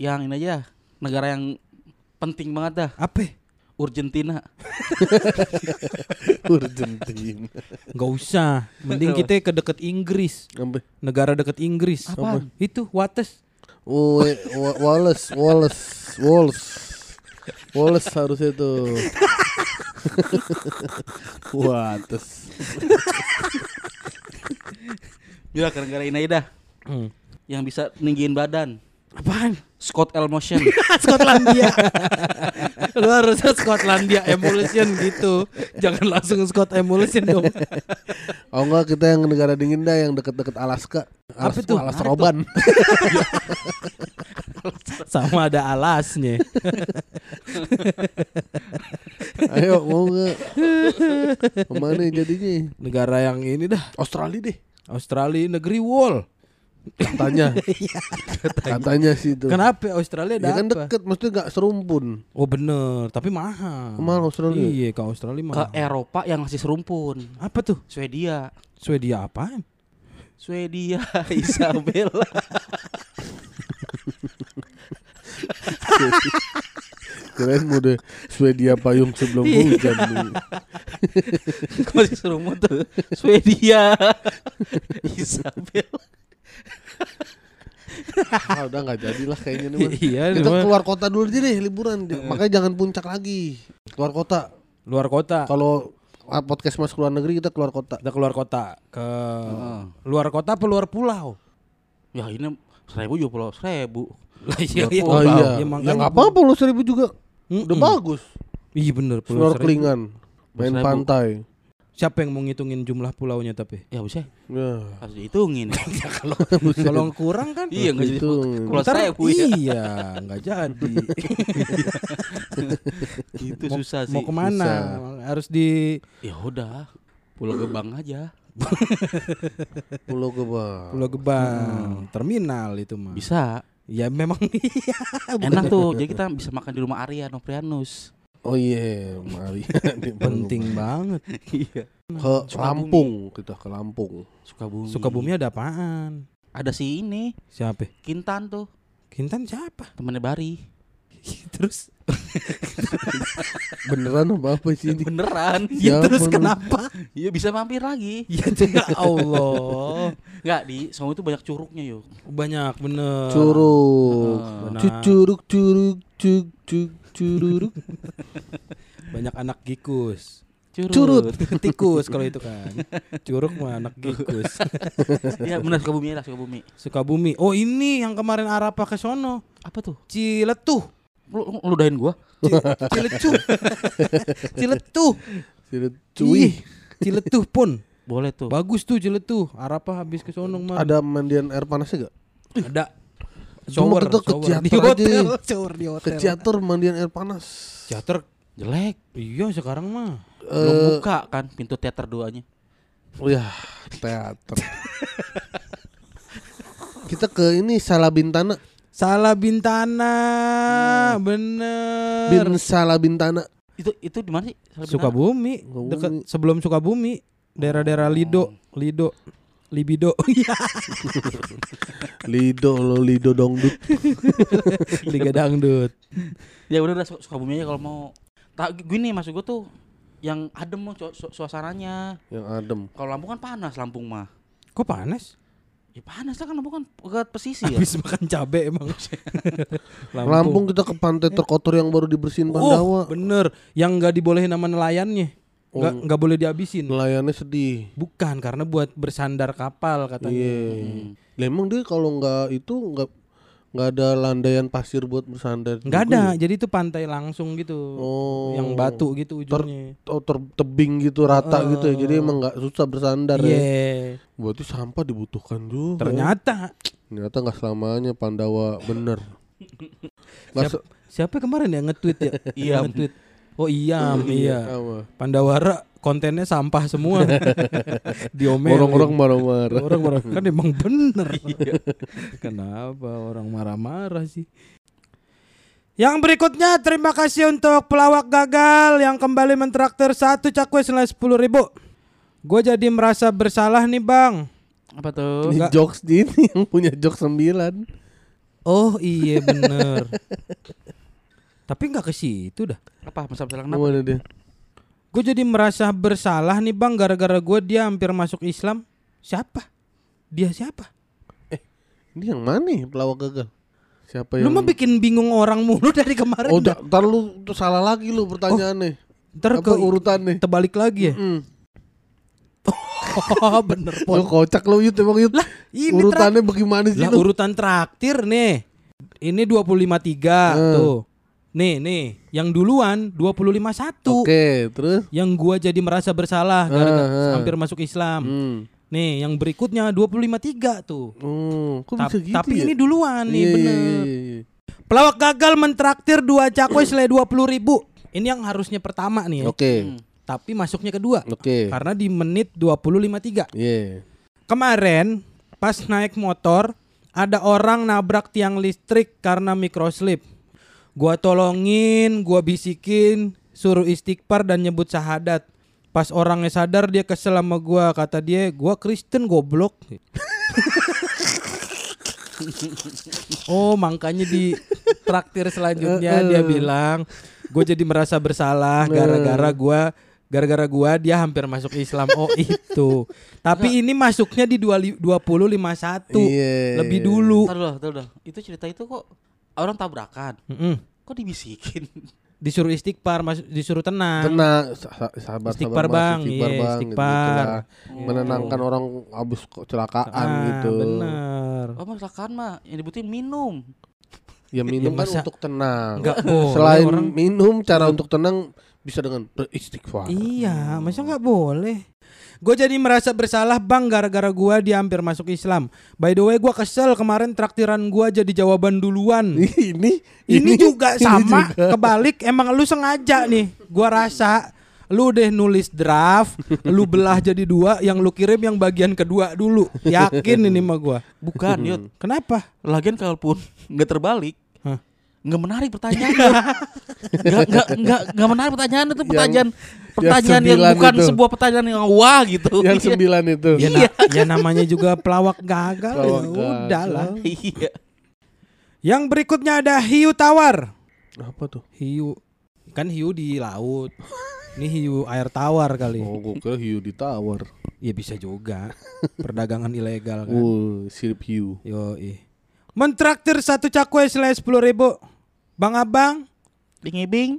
Yang ini aja. Negara yang penting banget dah. Apa? Argentina. Argentina. Enggak usah. Mending kita ke deket Inggris. Sampai Negara deket Inggris. Apaan? Itu Wates. Oh, eh, Wa- Wallace, Wallace, Wallace, Wallace harusnya tuh. Wah, terus Ya gara-gara dah. Hmm. Yang bisa ninggiin badan. Apaan? Scott L motion. Skotlandia. Lu harusnya Skotlandia Emulsion gitu. Jangan langsung Scott Emulsion dong. Oh enggak kita yang negara dingin dah yang deket-deket Alaska. Apa Alas, tuh? Alas Roban. Sama ada alasnya. Ayo mau nggak? Ke mana jadinya? Negara yang ini dah. Australia deh. Australia negeri wall. Katanya. Katanya sih itu. Kenapa Australia ada Ya kan apa? deket, maksudnya gak serumpun. Oh bener, tapi mahal. Mahal Australia. Iya, ke Australia Ke mahal. Eropa yang masih serumpun. Apa tuh? Swedia. Swedia apaan? Swedia Isabella. Keren mode Swedia payung sebelum hujan nih. masih serumpun tuh. Swedia Isabella. Ah, udah nggak jadilah kayaknya nih. Iya, Kita cuma- keluar kota dulu aja deh liburan. Makanya jangan puncak lagi. Keluar kota. luar kota. Kalau ah, podcast mas keluar negeri kita keluar kota. Kita keluar kota ke Heeh. luar kota apa luar pulau? Ya ini seribu juga pulau seribu. Lah iya, iya. Oh iya. Ya, Ya nggak apa-apa lu seribu juga. Udah Mm-mm. bagus. Iya bener pulau seribu. Snorkelingan. Main Seribu. pantai. Siapa yang mau ngitungin jumlah pulaunya tapi? Ya bisa Ya. harus dihitungin. Kalau kurang kan iya nggak jadi Itu. pulau Ntar seribu ya. Iya, nggak jadi. Itu mau, susah sih. mau ke mana? Harus di Ya udah. Pulau Gebang aja. Pulau Gebang. Pulau Gebang, terminal itu mah. Bisa. Ya memang iya. Enak tuh. Jadi kita bisa makan di rumah Arya Noprianus. Oh iya, mari. Penting banget. Iya. Ke. Lampung kita ke Lampung. Sukabumi. Sukabumi ada apaan? Ada si ini. Siapa? Kintan tuh. Kintan siapa? Temennya Bari. Terus Beneran apa apa sih ini? Beneran. ya Ya terus ampun. kenapa? Iya bisa mampir lagi. Ya ya Allah. Enggak di Solo itu banyak curugnya yuk. Banyak bener. Curug. Benar. Cucuruk curug cuk cuk cururuk. Banyak anak gikus. Curut. Tikus kalau itu kan. Curug mah anak gikus. Iya benar Sukabumi lah Sukabumi. Sukabumi. Oh ini yang kemarin Arapa ke sono. Apa tuh? Ciletuh. Lu lu ludahin gua. Cilecuh. Ciletuh. Cuy. Ih, Ciletuh pun. Boleh tuh. Bagus tuh Ciletuh. Arapa habis ke sono mah. Ada mandian air panasnya gak? Ada. Cuma kita ke shower. di aja. hotel, shower di Ke hotel. teater mandian air panas. Teater. Jelek. Iya sekarang mah. Belum Eh, buka kan pintu teater duanya. oh ya, teater. kita ke ini Salabintana. Salah Bintana, bener. Bin Salabintana. Itu itu di mana sih? Salah Sukabumi, Sukabumi. dekat sebelum Sukabumi, daerah-daerah Lido, Lido, Libido. Iya, Lido lo Lido dongdut. Liga Dangdut. Ya udah udah Su- Sukabumi aja kalau mau. Tak gini maksud gua tuh yang adem mau su- su- suasananya. Yang adem. Kalau Lampung kan panas Lampung mah. Kok panas? Ya panas lah kan Lampung kan pegat pesisir. Habis makan cabe emang. Lampung kita ke pantai terkotor yang baru dibersihin Oh, Pandawa. bener. Yang nggak dibolehin sama nelayannya. Nggak nggak boleh dihabisin. Nelayannya sedih. Bukan karena buat bersandar kapal katanya. Iya. Lah emang dia kalau nggak itu nggak nggak ada landaian pasir buat bersandar. Nggak ada. ya? Jadi itu pantai langsung gitu. Oh. Yang batu gitu ujungnya. Oh, ter- tebing gitu rata gitu ya. Jadi emang nggak susah bersandar Iya. ya. Berarti sampah dibutuhkan juga. Ternyata Ternyata nggak selamanya Pandawa bener. Siap- siapa kemarin ya nge-tweet ya? Iya. nge-tweet. Oh iya, iya. apa? Pandawara kontennya sampah semua. Diomelin. Orang-orang marah-marah. orang marah kan emang bener. Kenapa orang marah-marah sih? Yang berikutnya terima kasih untuk pelawak gagal yang kembali mentraktir satu cakwe senilai sepuluh ribu. Gue jadi merasa bersalah nih bang. Apa tuh? Ini jokes ini yang punya jokes 9 Oh iya bener. Tapi nggak ke situ dah. Apa masalah-masalah kenapa? Gimana dia? Gue jadi merasa bersalah nih bang gara-gara gue dia hampir masuk Islam. Siapa? Dia siapa? Ini yang mana nih pelawak gagal? Siapa Lu yang mah bikin bingung orang mulu dari kemarin. Oh, dah. da- ntar lu tuh salah lagi lu pertanyaannya. Ntar Apa ke urutannya? terbalik lagi ya. Hmm. Oh bener Lu pon. kocak lu Yud emang Yud. Ini Urutannya bagaimana sih Lah lu? urutan traktir nih. Ini 253 Hmm. tuh. Nih, nih, yang duluan 25-1. Oke, terus? Yang gua jadi merasa bersalah gara-gara Ah, ah. hampir masuk Islam. Hmm. Nih, yang berikutnya 25-3 tuh. Oh, kok Ta- bisa gitu tapi ya? ini duluan nih, Iya, iya, bener. iya, iya. Pelawak gagal mentraktir dua cakwe selai 20 ribu. Ini yang harusnya pertama nih ya. Oke, Tapi masuknya kedua. oke. Karena di menit 20.53. Iya. Kemarin pas naik motor ada orang nabrak tiang listrik karena microslip. Gua tolongin, gua bisikin, suruh istighfar dan nyebut syahadat. Pas orangnya sadar dia kesel sama gua, kata dia, gua Kristen goblok. oh, makanya di traktir selanjutnya dia bilang, gue jadi merasa bersalah gara-gara gua gara-gara gua dia hampir masuk Islam. Oh, itu. Tapi ini masuknya di 20 2051. Iya. Lebih dulu. Ntar dulu, ntar dulu. Itu cerita itu kok orang tabrakan. Mm-mm. Kok dibisikin? Disuruh istighfar, mas- disuruh tenang. Tenang, sa- sa- sahabat Istighfar, Bang. istighfar, Iya, bang, istighfar. gitu-gitulah. Menenangkan orang habis kecelakaan Ah, gitu. Bener. Oh, masakan mah yang dibutuhin minum. Ya minum Ya, kan masa- untuk tenang. Nggak boleh Selain orang. minum, cara untuk tenang bisa dengan beristighfar. Iya, masa nggak boleh? Gue jadi merasa bersalah bang gara-gara gua dia hampir masuk Islam. By the way, gua kesel kemarin traktiran gua jadi jawaban duluan. ini Ini juga ini sama, juga. kebalik. Emang lu sengaja nih. Gua rasa lu deh nulis draft, lu belah jadi dua, yang lu kirim yang bagian kedua dulu. Yakin ini mah gua. Bukan, Yud. Kenapa? Lagian kalaupun nggak terbalik? Nggak menarik pertanyaannya. Nggak nggak nggak nggak menarik pertanyaan itu pertanyaan pertanyaan yang, sembilan bukan itu. sebuah pertanyaan yang wah gitu. yang Iya. sembilan itu. Ya, na- ya namanya juga pelawak gagal. Pelawak ya gagal. udahlah. Iya. Yang berikutnya ada hiu tawar. Apa tuh? Hiu kan hiu di laut. Ini hiu air tawar kali. Oh, gue kira hiu ditawar. Ya bisa juga. Perdagangan ilegal kan. Uh, sirip hiu. Yo Mentraktir satu cakwe selai sepuluh ribu. Bang abang, Bing Bing.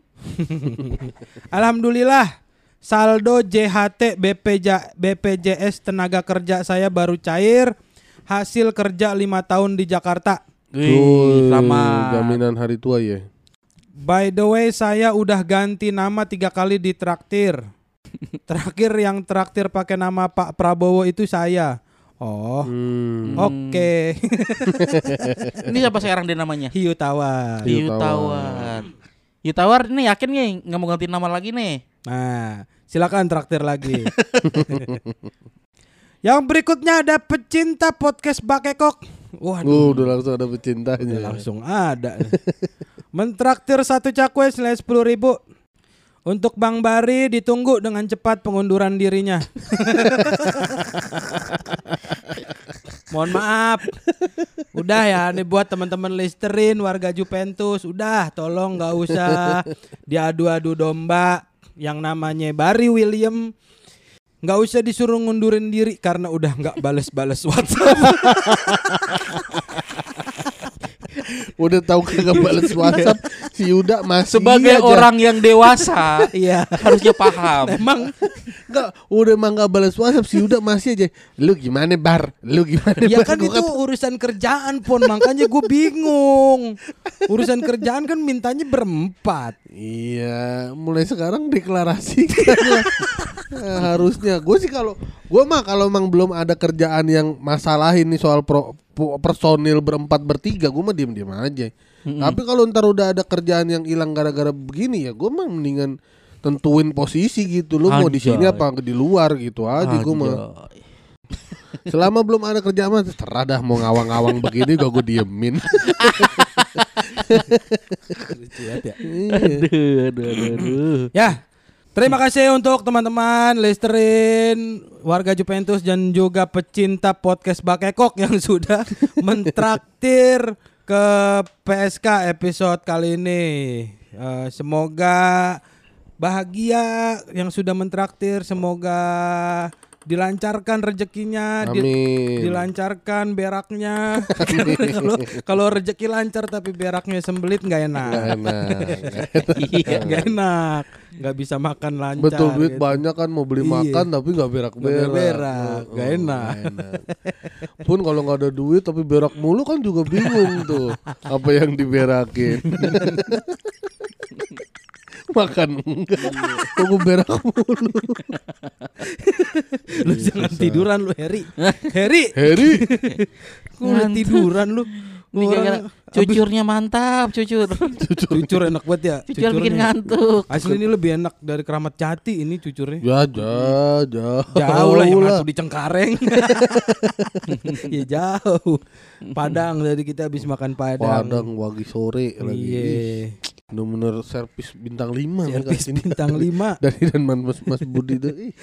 alhamdulillah. Saldo JHT BPJ, BPJS tenaga kerja saya baru cair. Hasil kerja lima tahun di Jakarta. Tuh, sama jaminan hari tua ya. By the way, saya udah ganti nama tiga kali di traktir. Terakhir yang traktir pakai nama Pak Prabowo itu saya. Oh, Hmm. oke. Ini siapa sekarang dia namanya? Hiu tawar. Hiu. Tawar. Hiu Tawar ini yakin nih nggak mau ganti nama lagi nih? Nah, silakan traktir lagi. yang berikutnya ada pecinta podcast Bakekok. Waduh, Uh, udah langsung ada pecintanya. udah langsung ada. Mentraktir satu cakwe senilai sepuluh ribu. Untuk Bang Bari ditunggu dengan cepat pengunduran dirinya. Mohon maaf. Udah ya, nih buat teman-teman Listerin, warga Juventus, udah tolong nggak usah diadu-adu domba yang namanya Bari William. Nggak usah disuruh ngundurin diri karena udah nggak bales-bales WhatsApp. Udah tahu kagak balas WhatsApp si Yuda masih Sebagai aja. orang yang dewasa Iya. harusnya paham. Emang Enggak, udah emang gak balas WhatsApp si Yuda masih aja. Lu gimana bar? Lu gimana Ya bar? kan Gua itu urusan kerjaan pun makanya gue bingung. Urusan kerjaan kan mintanya berempat. Iya, mulai sekarang deklarasikan lah. Nah, harusnya gue sih kalau gue mah kalau emang belum ada kerjaan yang masalah ini soal pro- personil berempat bertiga, gue mah diem diem aja. Tapi kalau ntar udah ada kerjaan yang hilang gara-gara begini ya, gue mah mendingan tentuin posisi gitu. Lu mau di sini apa di luar gitu aja gue mah. Selama belum ada kerjaan mah terserah dah mau ngawang-ngawang begini gak gue diemin. Iya. Aduh, aduh, aduh, aduh. Ya. Terima kasih untuk teman-teman Listerin, warga Juventus dan juga pecinta podcast Bakekok yang sudah mentraktir ke PSK episode kali ini. Eh, semoga bahagia yang sudah mentraktir, semoga dilancarkan rezekinya, di- dilancarkan beraknya. Kalau kalau rezeki lancar tapi beraknya sembelit nggak enak. Nggak enak. Nggak enak, nggak bisa makan lancar. Betul duit gitu. banyak kan mau beli Iya. makan tapi nggak berak-berak. Nggak berak, nggak enak. Pun kalau nggak ada duit tapi berak mulu kan juga bingung tuh apa yang diberakin. Makan gue berak mulu. lu jangan tiduran lu Heri. Heri, Heri. kok udah tiduran lu. Ini gara-gara cucurnya mantap, cucur. Cucur enak banget ya. Cucur bikin cucurnya. ngantuk. Asli ini lebih enak dari keramat jati ini cucurnya. Ya, ja, ja. Jauh lah yang lah. satu di Cengkareng. ya jauh. Padang dari kita habis makan Padang. Padang wagi sore lagi. Iya. Bener-bener servis bintang 5 Servis bintang 5. dari dan Mas Mas Budi tuh. ih.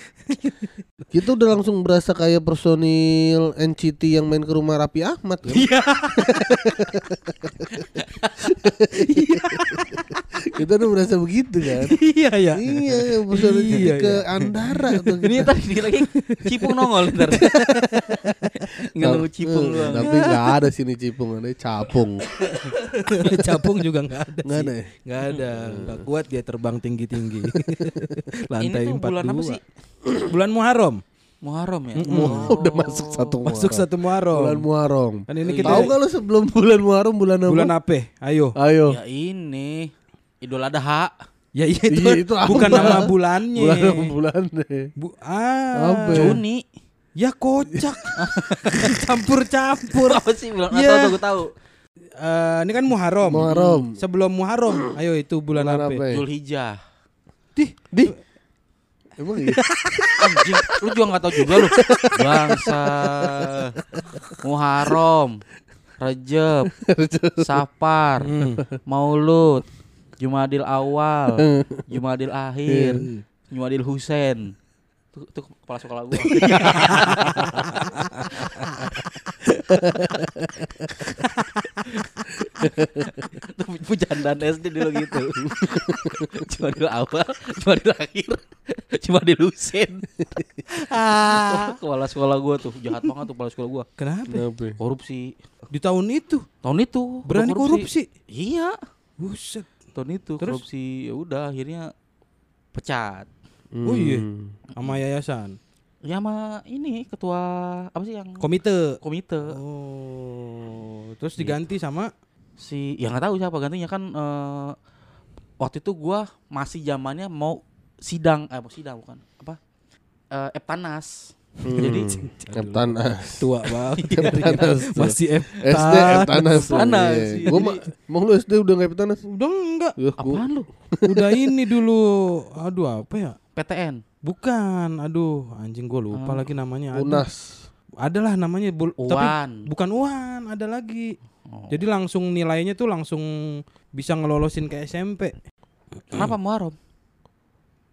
Kita udah langsung berasa kayak personil NCT yang main ke rumah Rapi Ahmad kan? Iya. Kita udah merasa begitu kan? Iya ya. iya, personil NCT Iya, ke iya. Andara tuh. Ini kita. tadi lagi cipung nongol ntar. Nggak nunggu cipung Eh, doang. Tapi nggak ada sini cipung, ada capung. Capung juga nggak ada. Nggak sih. ada ya? Nggak ada. Nggak kuat dia terbang tinggi-tinggi. Lantai Ini tuh 42. bulan apa sih? Bulan Muharram. Muharram ya. Mau udah masuk satu Masuk Muharram. satu Muharram. bulan Muharram. Kan ini kita Tahu kalau sebelum bulan Muharram bulan apa? bulan apa? Ayo. Ayo. Ya ini Idul Adha. Ya iya itu, Iya, itu bukan apa? nama bulannya. Bulan apa bulan deh. Bu ah. Apa? Juni. Ya kocak. Campur-campur. Apa sih bulan Iya. atau gue tahu. Eh, ini kan Muharram. Muharram. Sebelum Muharram, ayo itu bulan, Bulan apa? ya? Zulhijjah. Dih, Di. Emang iya? Anjing, lu juga nggak tahu juga lu. Bangsa. Muharram. Rejab, Safar, Maulud, Jumadil Awal, Jumadil Akhir, Jumadil Husain. Itu, itu kepala sekolah gua. Itu pujandan SD dulu gitu. Jumadil Awal, Jumadil Akhir, Jumadil Husain. Ah. Kepala sekolah gua tuh jahat banget tuh kepala sekolah gua. Kenapa? Kenapa? Korupsi. Di tahun itu Tahun itu berani korupsi. Iya. Buset. Tahun itu Terus? korupsi ya udah akhirnya pecat. Oh iya. Hmm. Sama yayasan. Ya sama ini ketua apa sih yang Komite. komite Oh, terus diganti sama si ya nggak tahu siapa gantinya kan eh, waktu itu gua masih zamannya mau sidang eh mau sidang bukan apa eh Eptanas. Jadi Eptanas. tua banget. Eptanas. Masih F. SD Eptanas. Eptanas, Iya. Gua ma- mau lu SD udah nggak Eptanas? Udah enggak. Ya, gua apaan lu? Udah ini dulu. Aduh, apa ya? PTN. Bukan. Aduh, anjing gue lupa Hmm. lagi namanya. Unas. Adalah namanya bul- tapi Uwan. bukan Uan, ada lagi. Oh. Jadi langsung nilainya tuh langsung bisa ngelolosin ke SMP. Kenapa Muharram?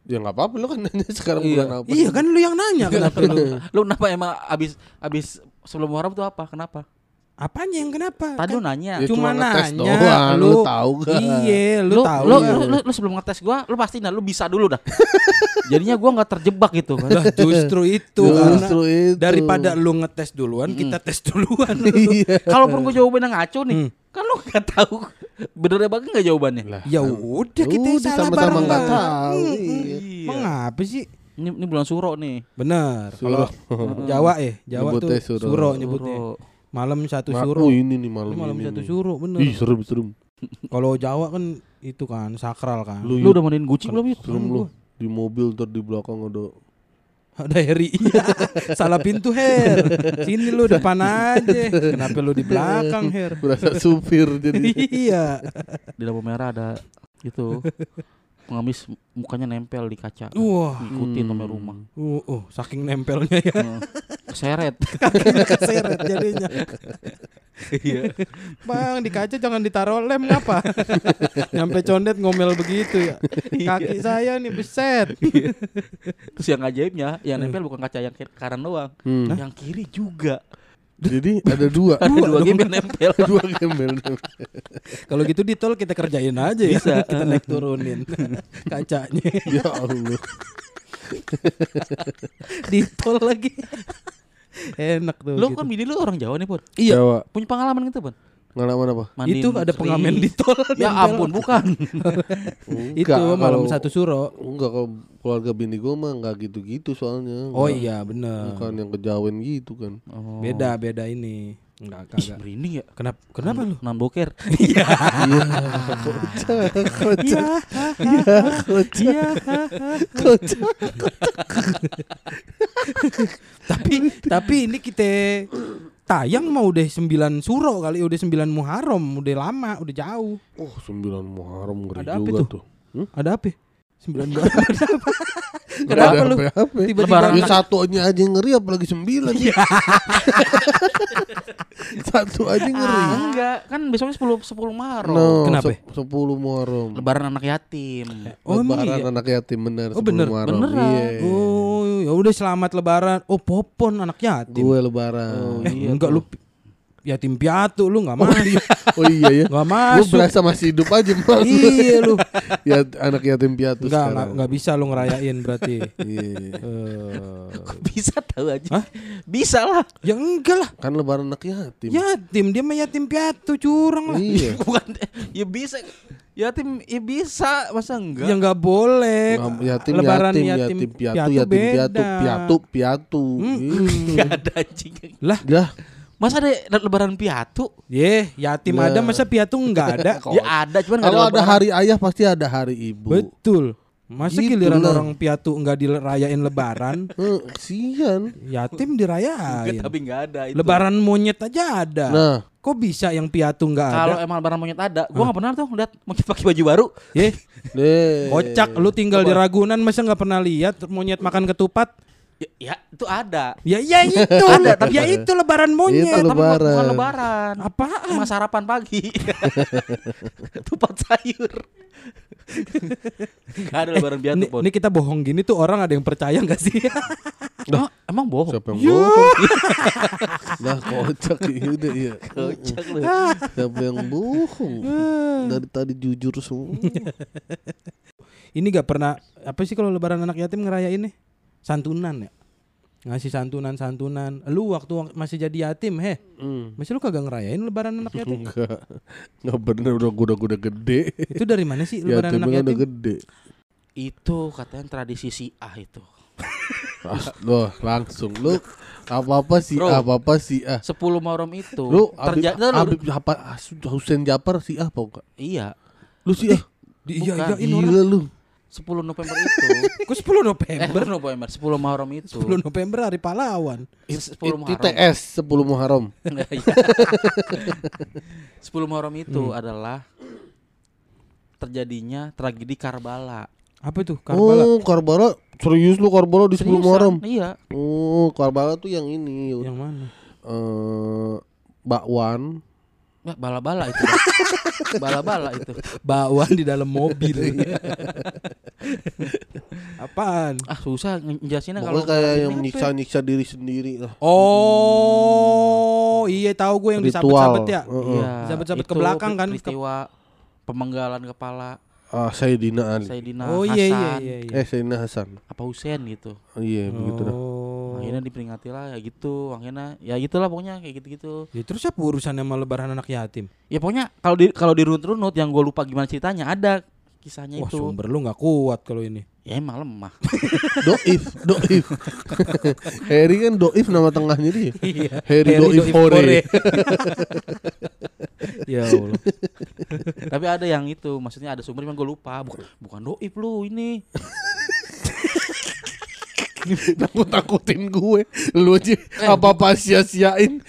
Ya nggak apa-apa lu kan nanya sekarang Iya. bulan apa? Iya kan lu yang nanya kenapa lu? Lu kenapa emang abis abis sebelum Muharram tuh apa? Kenapa? Apanya yang kenapa? Tadi lu Kan nanya. Ya, cuma, cuma ngetes nanya. doang, lu tahu gak? Iya, lu, lu, tahu. lu, ya. lu, lu, lu sebelum ngetes gua, lu pasti nah lu bisa dulu dah. Jadinya gua nggak terjebak gitu kan. Lah, justru itu karena Justru itu. daripada lu ngetes duluan, kita tes duluan. Iya. Kalaupun gua jawabannya ngaco nih, Hmm. kan lu nggak tahu benernya bagus nggak jawabannya. Lah, ya udah kita Udah, salah sama-sama bareng nggak Bang. tahu, Mm, iya. Mengapa sih? Ini, ini bulan suro nih. Bener. Kalau Jawa eh, Jawa Nyebutnya tuh suro. suro, nyebutnya. Suro. Malam satu Ma- suro. Oh ini nih malam, Ini malam ini satu nih. suro, bener. Ih serem serem. Kalau Jawa kan itu kan sakral kan. Lu, Lu udah mandiin kucing belum Yud? serem lu. Di mobil ntar di belakang ada Ada Heri. Iya. Salah pintu Her. Sini lu depan aja. Kenapa lu di belakang Her? berasa supir jadi. iya. Di lampu merah ada itu pengemis mukanya nempel di kaca. Wah. Ngikutin Hmm. sampai rumah. Uh, uh, saking nempelnya ya. Heeh. Keseret. Keseret jadinya. Iya. Bang, di kaca jangan ditaruh lem ngapa? Nyampe condet ngomel begitu ya. Kaki saya nih beset. Terus yang ajaibnya, yang nempel bukan kaca yang kanan doang, Hmm. yang kiri juga. Jadi ada dua. Ada dua game yang nempel. dua gembel. Kalau gitu di tol kita kerjain aja ya. Bisa. kita naik turunin kacanya. ya Allah. di tol lagi. Enak tuh. Lu gitu. kan bini lu orang Jawa nih, Pun. Iya. Jawa. Punya pengalaman gitu, Pun. Ngalaman apa? Mandiin itu ada pengamen di tol. Ya nempel. ampun, bukan. Itu Enggak, malam kalau- satu suro. Enggak kalau keluarga bini gue mah enggak gitu-gitu soalnya. Oh Nggak- iya bener. Bukan yang kejawen gitu kan. Oh. Beda beda ini. Enggak, Ih, kagak. merinding ya. Kenapa kenapa lu? Nan boker. Iya, kocak, kocak, iya, kocak, kocak. tapi tapi ini kita tayang mau udah 9 suro kali udah 9 Muharram, udah lama, udah jauh. Oh, sembilan Muharram ngeri Ada apa tuh. Hmm? Ada apa? 9 Muharram ada apa? Nggak Kenapa lu? Tiba-tiba Lebaran Ya satunya aja yang ngeri apalagi sembilan. Satu aja ngeri. Ah, enggak, kan besoknya 10 10 Maret. No, Kenapa? se- Sepuluh Muharram. Lebaran anak yatim. Oh, emang Lebaran iya? anak yatim bener. Oh, 10 bener. Muharram. Beneran. Iya. Oh, ya udah selamat lebaran. Oh, popon anak yatim. Gue lebaran. Oh, eh, iya enggak lu yatim piatu lu enggak masuk. Oh iya ya. Enggak Gue masuk. berasa masih hidup aja mal. iya lu. ya anak yatim piatu enggak, sekarang. enggak bisa lu ngerayain berarti. Iya. Eh, Bisa tahu aja. Hah? Bisa lah. ya enggak lah. Kan lebaran anak yatim. Yatim dia mah yatim piatu curang lah. Iya. Bukan ya bisa. Yatim ya bisa, masa enggak? Ya enggak boleh. Ngam- yatim Lebaran yatim, yatim, yatim piatu, piatu yatim piatu, beda. piatu, piatu. Mm-mm. Enggak ada anjing. Lah, Dah, Masa ada lebaran piatu? ye, yatim Nah. ada masa piatu enggak ada. Ya ada, cuman enggak kalau ada lebaran. hari ayah pasti ada hari ibu. Betul. Masa Gitu giliran lah. orang piatu enggak dirayain lebaran, Eh, Kesian. yatim Enggak, dirayain. tapi enggak ada itu. Lebaran monyet aja ada. Nah, Kok bisa yang piatu enggak Kalau ada? emang lebaran monyet ada, gua enggak pernah tuh lihat monyet pakai baju baru. Ye, kocak lu tinggal di Ragunan masa nggak pernah lihat monyet makan ketupat? Ya, ya itu ada. Ya ya itu, Ada, tapi- ya itu lebaran monyet. Itu Tapi bukan- bukan lebaran. lebaran. Apaan? Cuma sarapan pagi. Tupat sayur. Enggak ada lebaran Ini, Pon. ini kita bohong gini tuh orang ada yang percaya nggak sih? Emang, emang bohong. Siapa yang bohong? Nah, kocak ya udah ya. Kocak lu. Siapa yang bohong? Dari tadi jujur semua. ini nggak pernah apa sih kalau lebaran anak yatim ngerayain nih? Santunan ya. Ngasih santunan-santunan. Lu waktu wak- masih jadi yatim, heh. Hmm. Masih lu kagak ngerayain lebaran anak yatim? Enggak. Enggak bener udah udah udah gede. itu dari mana sih lebaran Yatimnya anak kan udah yatim? gede. Itu katanya tradisi si ah itu. Ah, loh, langsung lu apa-apa sih, Bro. apa-apa sih ah. 10 Muharram itu Lu terjadi Habib apa Husain Japar sih ah apa enggak? Iya. Lu sih ah. Di, iya. Gila lu. 10 November itu. Kok 10 eh, November? November 10 Muharram itu. 10 November hari pahlawan. It- 10 It- Muharram. ITS 10 Muharram. Iya. 10 Muharram itu Hmm. adalah terjadinya tragedi Karbala. Apa itu? Karbala. Oh, Karbala. Serius lu Karbala di 10 Seriusan? Muharram? Iya. Oh, Karbala tuh yang ini. Yang mana? Eh, bakwan. Ya, bala-bala itu. bala-bala itu. Bakwan di dalam mobil. Apaan? Ah, susah ngejelasinnya kalau kayak yang ya? nyiksa-nyiksa diri sendiri lah. Oh, iya tahu gue yang disabet-sabet ya. Iya, Sabet-sabet ke belakang kan, Peristiwa pemenggalan kepala Ah, Sayyidina Ali. Sayyidina Oh Hasan. iya iya iya. iya. Eh, Sayyidina Hasan. Apa Husain gitu. Oh, iya, begitu dah. Oh. Akhirnya diperingati lah ya gitu. Akhirnya ya gitulah pokoknya kayak gitu-gitu. Ya terus apa urusannya sama lebaran anak yatim? Ya pokoknya kalau di kalau dirunut-runut yang gue lupa gimana ceritanya ada kisahnya Wah itu. sumber lu nggak kuat kalau ini. Ya emang lemah. Doif, Doif. Harry kan Doif nama tengahnya dia. Iya. Harry Doif Hore. ya Allah. Tapi ada yang itu, maksudnya ada sumber yang gue lupa. Bukan bukan doib lu ini. Takut-takutin gue. Lu aja apa-apa sia-siain.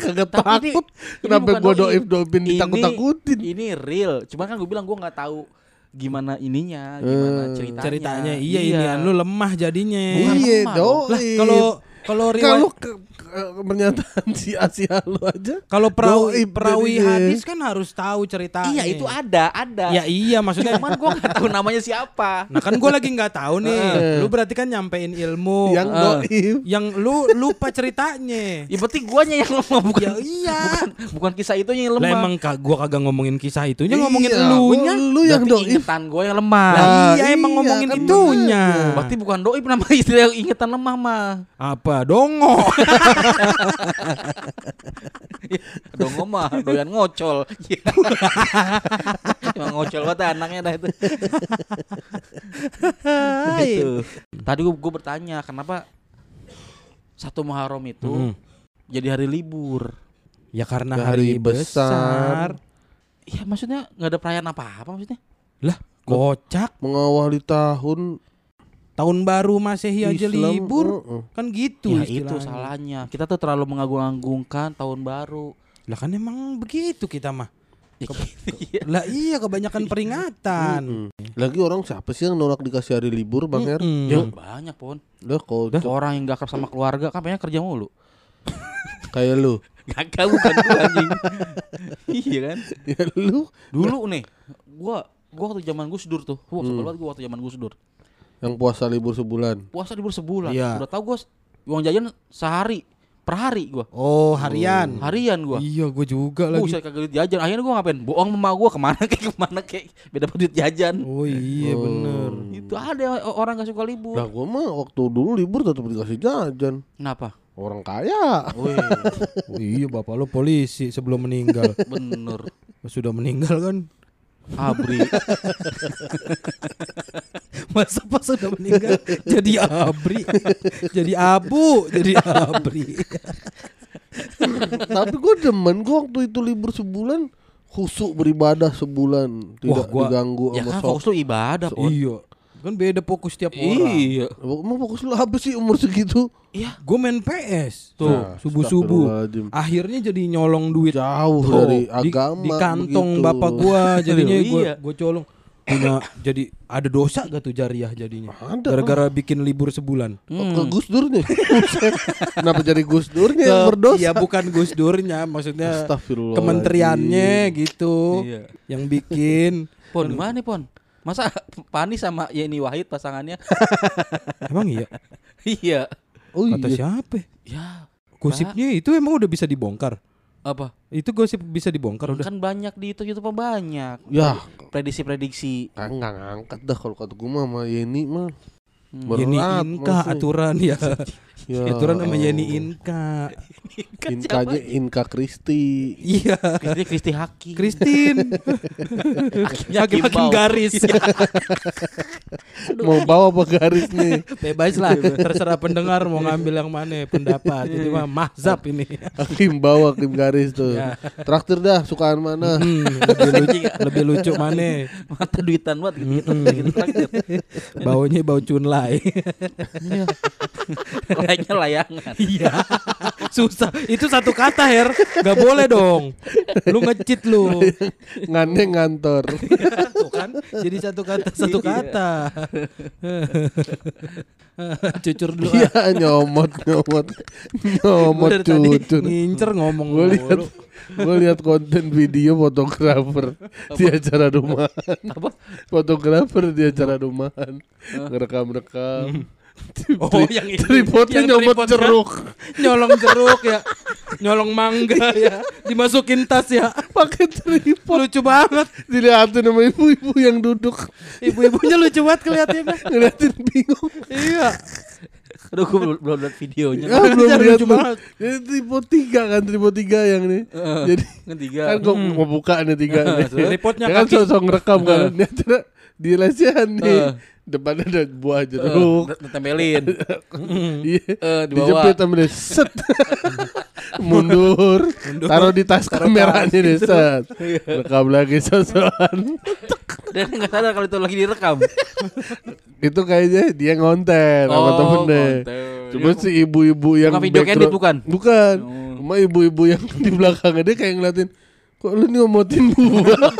Kagak Tapi ini- takut. ini Kenapa gue doib. Doif Doifin Ini- ditakut-takutin? Ini real. Cuman kan gue bilang gue nggak tahu gimana ininya, gimana Eh, ceritanya. Ceritanya iya, ini lu lemah jadinya. Bukan Iya, lemah. Lah Doif. kalau kalau riwayat kalau ke- ke- pernyataan sia-sia lu aja. kalau perawi perawi hadis kan harus tahu ceritanya. Iya itu ada, ada. Ya iya maksudnya Cuman gue nggak tahu namanya siapa. Nah kan gue lagi nggak tahu nih. Lu berarti kan nyampein ilmu. Yang. Doif. yang lu lupa ceritanya. Ya berarti guanya yang lemah bukan Ya iya. bukan, bukan kisah itunya yang Lah lemah. emang ka, gua kagak ngomongin kisah itunya ngomongin Iya, elunya. Lu yang Berarti ingetan gue yang lemah. Lah Nah, iya emang iya, ngomongin kan itunya. bener. Berarti bukan doib nama istilah ingetan lemah mah. Apa dongo? Dong mah doyan ngocol. Emang ngocol banget anaknya dah itu. gitu. Tadi gue, gue bertanya kenapa satu Muharram itu Hmm. jadi hari libur. Ya karena Ya, hari, hari besar. besar. Iya maksudnya nggak ada perayaan apa-apa maksudnya. Lah, kocak. Mengawali tahun Tahun baru Masehi aja Islam, libur. uh-uh. Kan gitu ya itu istilahnya. salahnya. Kita tuh terlalu mengagung-agungkan tahun baru. Lah kan emang begitu kita mah. Ya, iya. Lah iya kebanyakan peringatan. Mm-mm. Lagi orang siapa sih yang nolak dikasih hari libur Bang Her? Mm-mm. Ya, banyak pon. Udah kau Orang yang gak akrab sama keluarga kan pengen kerja mulu. kayak lu. Gak bukan gua anjing. iya kan? Ya lu Dulu nih, gua gua waktu zaman Gus Dur tuh. Wah, sebel banget gua waktu zaman Gus Dur. Yang puasa libur sebulan. Puasa libur sebulan. Iya. Udah tahu gua uang jajan sehari per hari gua. Oh, harian. Harian gua. Iya, gue juga lagi. Buset kagak duit jajan. Akhirnya gua ngapain? Bohong sama gua ke mana kayak ke mana kayak beda duit jajan. Oh iya Oh. bener. Itu ada orang gak suka libur. Lah gua mah waktu dulu libur tetap dikasih jajan. Kenapa? Orang kaya. Wih, Oh, iya bapak lo polisi sebelum meninggal. bener. Sudah meninggal kan? Abri. Masa pas sudah meninggal jadi abri, jadi abu, jadi abri. Tapi gua demen gua waktu itu libur sebulan khusuk beribadah sebulan tidak Wah, gua- diganggu ya sama kan sok. fokus lu ibadah, Pon. Iya, kan beda fokus tiap orang. Iya. Emang fokus lu apa sih umur segitu? Iya. Gue main PS Tuh, Nah, subuh subuh. Akhirnya jadi nyolong duit Jauh Tuh, dari di- agama di, kantong begitu. bapak gua jadinya gue iya. gue colong punya jadi ada dosa gak tuh jariah jadinya Ada gara-gara bikin libur sebulan Oh, ke Gus Durnya. Buset. Kenapa jadi Gus Durnya yang berdosa? Iya bukan Gus Durnya maksudnya kementeriannya gitu Iya. yang bikin Pon gimana nih, Pon? Masa Pani sama Yeni Wahid pasangannya? emang iya iya. Oh kata iya. siapa Ya, gosipnya itu emang udah bisa dibongkar apa? itu gosip bisa dibongkar udah Kan banyak di YouTube YouTube banyak. Ya, Prediksi-prediksi. kan nggak ngangkat dah kalau kata gue mah sama Yeni mah. Hmm. Yeni Inka aturan ya Ya, aturan sama Yeni Inka Kan Inkanya? Inka Kristi. iya Kristi Kristi Haki. Hakimnya hakim hakim garis Mau bawa apa garis nih? bebas lah terserah pendengar mau ngambil yang mana pendapat jadi mah mahzab ini Hakim bawa hakim garis tuh. Ya. Traktir dah sukaan mana? Hmm, lebih lucu lebih lucu mana Mata duitan banget gitu. Mm-mm. gitu traktir. baunya bau cunlai Kayaknya layangan. iya susah itu satu kata her nggak boleh dong lu ngecit lu Ngane ngantor. tuh kan jadi satu kata satu kata cucur dulu ah. Iya nyomot nyomot nyomot Gua dari tadi cucur. ngincer ngomong Gue lihat gue lihat konten video fotografer di acara rumahan. Apa? Fotografer di acara rumahan. Ngerekam-rekam. Oh, yang ini. tripodnya tripodnya. jeruk. nyolong jeruk ya nyolong mangga ya dimasukin tas ya Pakai tripod. lucu banget Dilihatin sama ibu-ibu yang duduk ibu-ibunya lucu banget kelihatannya ngeliatin bingung. iya Aduh gue belum, belum lihat videonya. Ya, belum lihat banget. Jadi tripod tiga kan tripod tiga yang ini. Jadi Ketiga. kan kok mau buka nih tiga nih. Tripodnya Ya kan sosok ngerekam kan. Dia tidak di lesehan nih. Eh. Depannya ada buah jeruk. tempelin. Iya. Eh, di bawah. Dijepit sama dia set. Mundur. Taruh di tas kameranya deh set. Rekam lagi sosokan. Dan nggak sadar kalau itu lagi direkam. Itu kayaknya dia ngonten sama temennya. Cuma si ibu-ibu yang Bukan video bukan? Bukan. Oh. Cuma ibu-ibu yang di belakangnya dia kayak ngeliatin Kok lu ngomotin buah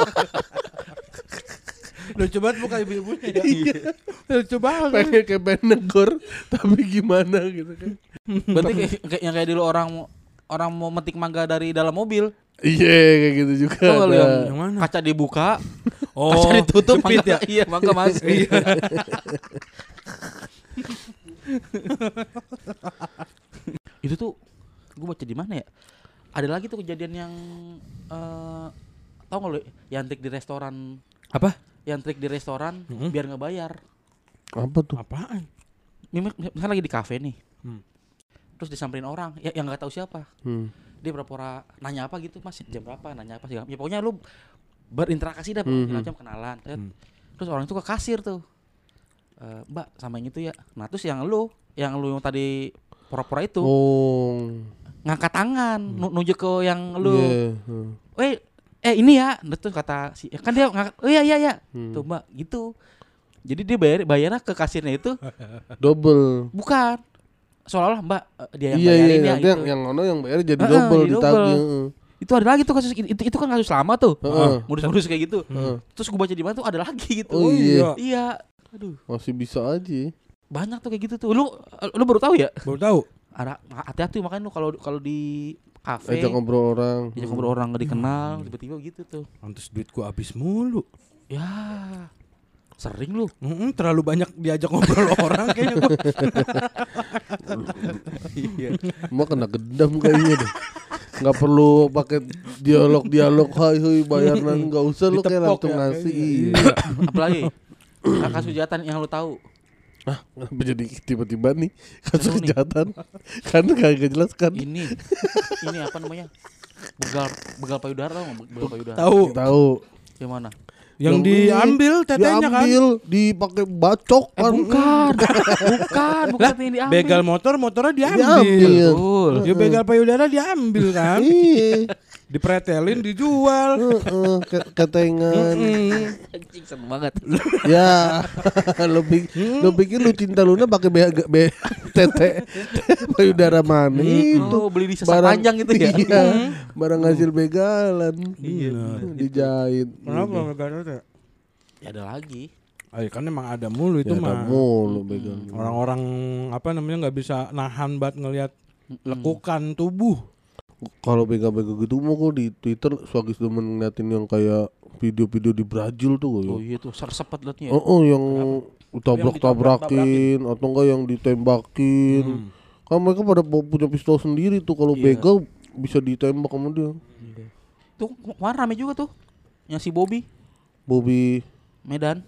lucu banget muka ibu-ibunya ya Iya. lucu banget Pengen kayak pengen negor Tapi gimana gitu kan Berarti kayak, kayak yang kayak dulu orang orang mau metik mangga dari dalam mobil. Iya kayak gitu juga ada. yang Yang mana? kaca dibuka, oh kaca ditutup, mangga, ya iya mangga masuk. itu tuh gue baca di mana ya? Ada lagi tuh kejadian yang eh tahu nggak lu yang trik di restoran, apa yang trik di restoran Mhm. biar nggak bayar. Apa tuh? apaan Mis- Misalnya lagi di kafe nih, Hmm. terus disamperin orang ya, yang nggak tahu siapa. Hmm. dia pura-pura nanya apa gitu mas jam berapa nanya apa sih ya pokoknya lu berinteraksi dah segala macam kenalan Tet. Hmm. terus orang itu ke kasir tuh "Eh, mbak sama yang itu ya nah terus yang lu yang lu yang tadi pura-pura itu Oh ngangkat tangan nu- nunjuk ke yang lu Iya, hmm. Weh, eh ini ya, terus kata si kan dia ngangkat, oh iya iya iya, Hmm. tuh mbak gitu. Jadi dia bayar bayarnya ke kasirnya itu double. bukan seolah-olah mbak eh, dia yang iya bayarin iya ya nanti yang gitu. yang ono yang bayar jadi Heeh, double jadi ditagih. Itu ada lagi tuh kasus itu, itu kan kasus lama tuh. Heeh. Modus-modus kayak gitu. Heeh. Terus gue baca di mana tuh ada lagi gitu. Oh, iya. Iya. Aduh, Masih bisa aja. banyak tuh kayak gitu tuh. Lu lu baru tahu ya? Baru tahu. Ada hati-hati makanya lu kalau kalau di kafe Ajak ngobrol orang. diajak ngobrol orang gak dikenal, tiba-tiba gitu tuh. Pantes duitku habis mulu. Ya. Sering lu. Mm-mm, terlalu banyak diajak ngobrol orang kayaknya gua. Iya. Mau kena gedam kayaknya deh. Nggak perlu pakai dialog-dialog hai hai bayar nanti nggak usah lu kayak langsung ya, ngasih. Iya. Apalagi kasus kejahatan yang lu tahu. Ah, kenapa jadi tiba-tiba nih kasus kejahatan? Karena kagak jelas kan. Ini ini apa namanya? Begal begal payudara tau nggak? begal payudara. Tahu Tahu. Yang mana? yang Yang diambil tetenya kan. Diambil, dipakai bacok Eh, kan. bukan. bukan, bukan yang diambil. Begal motor, motornya diambil. Diambil. Betul. Ya begal payudara diambil kan. Iya. Dipretelin, dijual. Heeh, ke- ketengan. Anjing seneng banget. ya, lu pikir, lu pikir lu cinta Luna pakai be, be tete payudara mana itu Oh, beli di sesar panjang gitu ya. Iya, barang hasil begalan. Iya. Dijahit. Kenapa begal tete? Ya ada lagi. Ah, ya kan emang ada mulu itu Ya, ada mah. mulu begal. Orang-orang apa namanya nggak bisa nahan buat ngelihat lekukan tubuh. Kalau begal-begal gitu mau kok di Twitter suka demen ngeliatin yang kayak video-video di Brazil tuh Oh gue. iya tuh, sepet liatnya. Oh, oh, yang tabrak-tabrakin atau enggak yang ditembakin. Kan mereka pada pu- punya pistol sendiri tuh kalau Iya. begal bisa ditembak sama dia. Tuh kemarin rame juga tuh. Yang si Bobby Bobby Medan.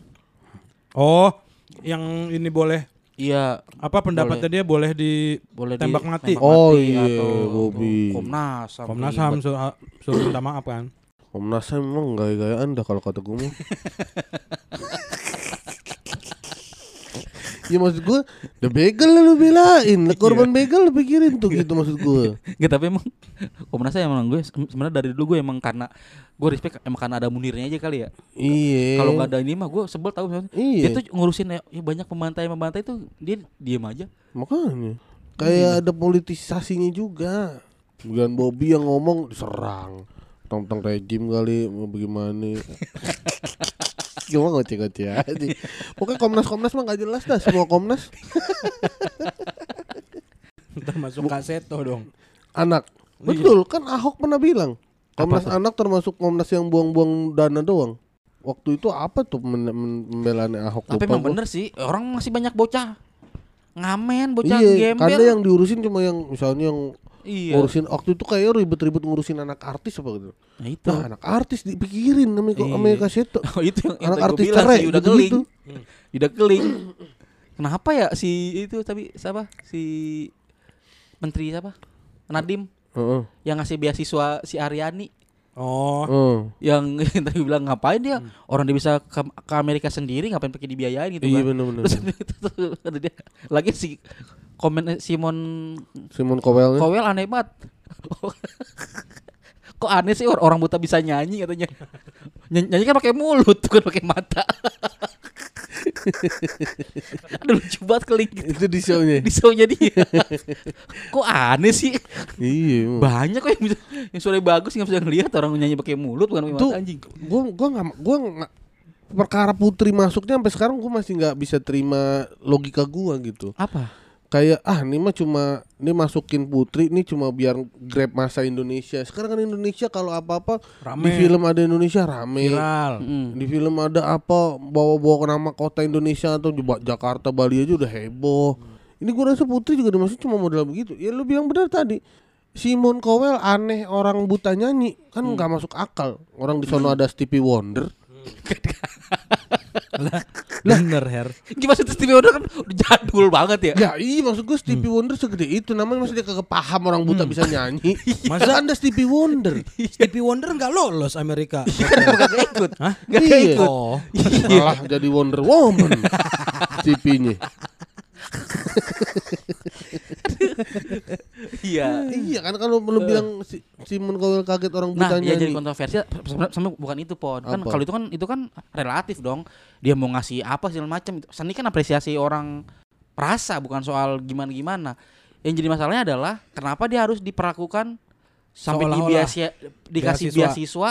Oh, yang ini boleh Iya, apa pendapatnya dia boleh di boleh Tembak di- mati. Oh mati iya, atau Bobby. Komnas HAM Komnas. HAM suruh, suruh minta maaf kan. Komnas HAM emang gaya-gayaan dah kalau kata gue mah. Ya maksud gue, the begal lu belain, lah korban begal lu pikirin tuh gitu maksud gue. Nggak, tapi emang Komnas HAM emang gue sebenarnya dari dulu gue emang karena gue respect emang karena ada Munirnya aja kali ya. Iya. Kalau nggak ada ini mah gue sebel tahu misalnya. Iya. Dia tuh ngurusin ya, ya banyak pembantai-pembantai tuh dia diem aja. Makanya kayak ada politisasinya juga. Bukan Bobby yang ngomong diserang. Tentang rejim kali bagaimana. Cuma ngoceh-ngoceh aja. Pokoknya Komnas-Komnas mah gak jelas dah semua Komnas. Termasuk kaseto dong. Anak. Betul kan Ahok pernah bilang. Komnas anak termasuk Komnas yang buang-buang dana doang. Waktu itu apa tuh pembelaannya Ahok? Tapi Lupa emang gua. bener sih orang masih banyak bocah ngamen, bocah Iya, gembel. karena yang diurusin cuma yang misalnya yang iya. ngurusin waktu itu kayak ribet-ribet ngurusin anak artis apa gitu. Nah itu. Nah, anak artis dipikirin namanya kok Iya. Amerika Seto. Oh, itu yang, Anak artis bilang cerai sih, udah keling. Udah keling. Kenapa ya si itu tapi siapa? Si menteri siapa? Nadim Heeh. yang ngasih beasiswa si Aryani Oh, Heeh. yang tadi bilang ngapain dia orang dia bisa ke, ke Amerika sendiri ngapain pakai dibiayain gitu Iya kan. benar-benar. Terus itu tuh, ada dia lagi si komen Simon Simon Cowell Cowell aneh banget. Kok aneh sih or- orang buta bisa nyanyi katanya. Nyanyi, nyanyi kan pakai mulut bukan pakai mata. Aduh lucu banget keling gitu. itu di show-nya. Di show-nya dia. Kok aneh sih? iya. Banyak kok yang bisa yang suara bagus nggak bisa ngelihat orang nyanyi pakai mulut bukan pakai mata anjing. Gua gua enggak gua nggak perkara putri masuknya sampai sekarang gua masih nggak bisa terima logika gua gitu. Apa? Kayak ah ini mah cuma ini masukin putri ini cuma biar grab masa Indonesia. Sekarang kan Indonesia kalau apa-apa Rame. di film ada Indonesia rame. viral. Mm. Di film ada apa bawa-bawa ke nama kota Indonesia atau di Jakarta Bali aja udah heboh. Ini gua rasa Putri juga dimasukin cuma modal begitu. Ya lu bilang benar tadi. Simon Cowell aneh orang buta nyanyi kan nggak masuk akal. Orang di sono ada Stevie Wonder. Bener, Her. Gimana sih Stevie Wonder kan udah jadul banget ya? Ya iya maksud gue Stevie Wonder segede itu namanya masih dia kagak paham orang buta bisa nyanyi. Masa anda Stevie Wonder? Stevie Wonder nggak lolos Amerika. Gak ikut. Hah? Gak Iya. ikut. Oh, Malah jadi Wonder Woman. Stevie-nya. Iya. Iya kan kalau lu bilang si, Simon Cowell kaget orang Nah, buta ya jadi kontroversial sebenarnya sama bukan itu pon. Kan kalau itu kan itu kan relatif dong. Dia mau ngasih apa segala macam. Seni kan apresiasi orang rasa bukan soal gimana-gimana. Yang jadi masalahnya adalah kenapa dia harus diperlakukan sampai di Seolah-olah biasa dikasih beasiswa. beasiswa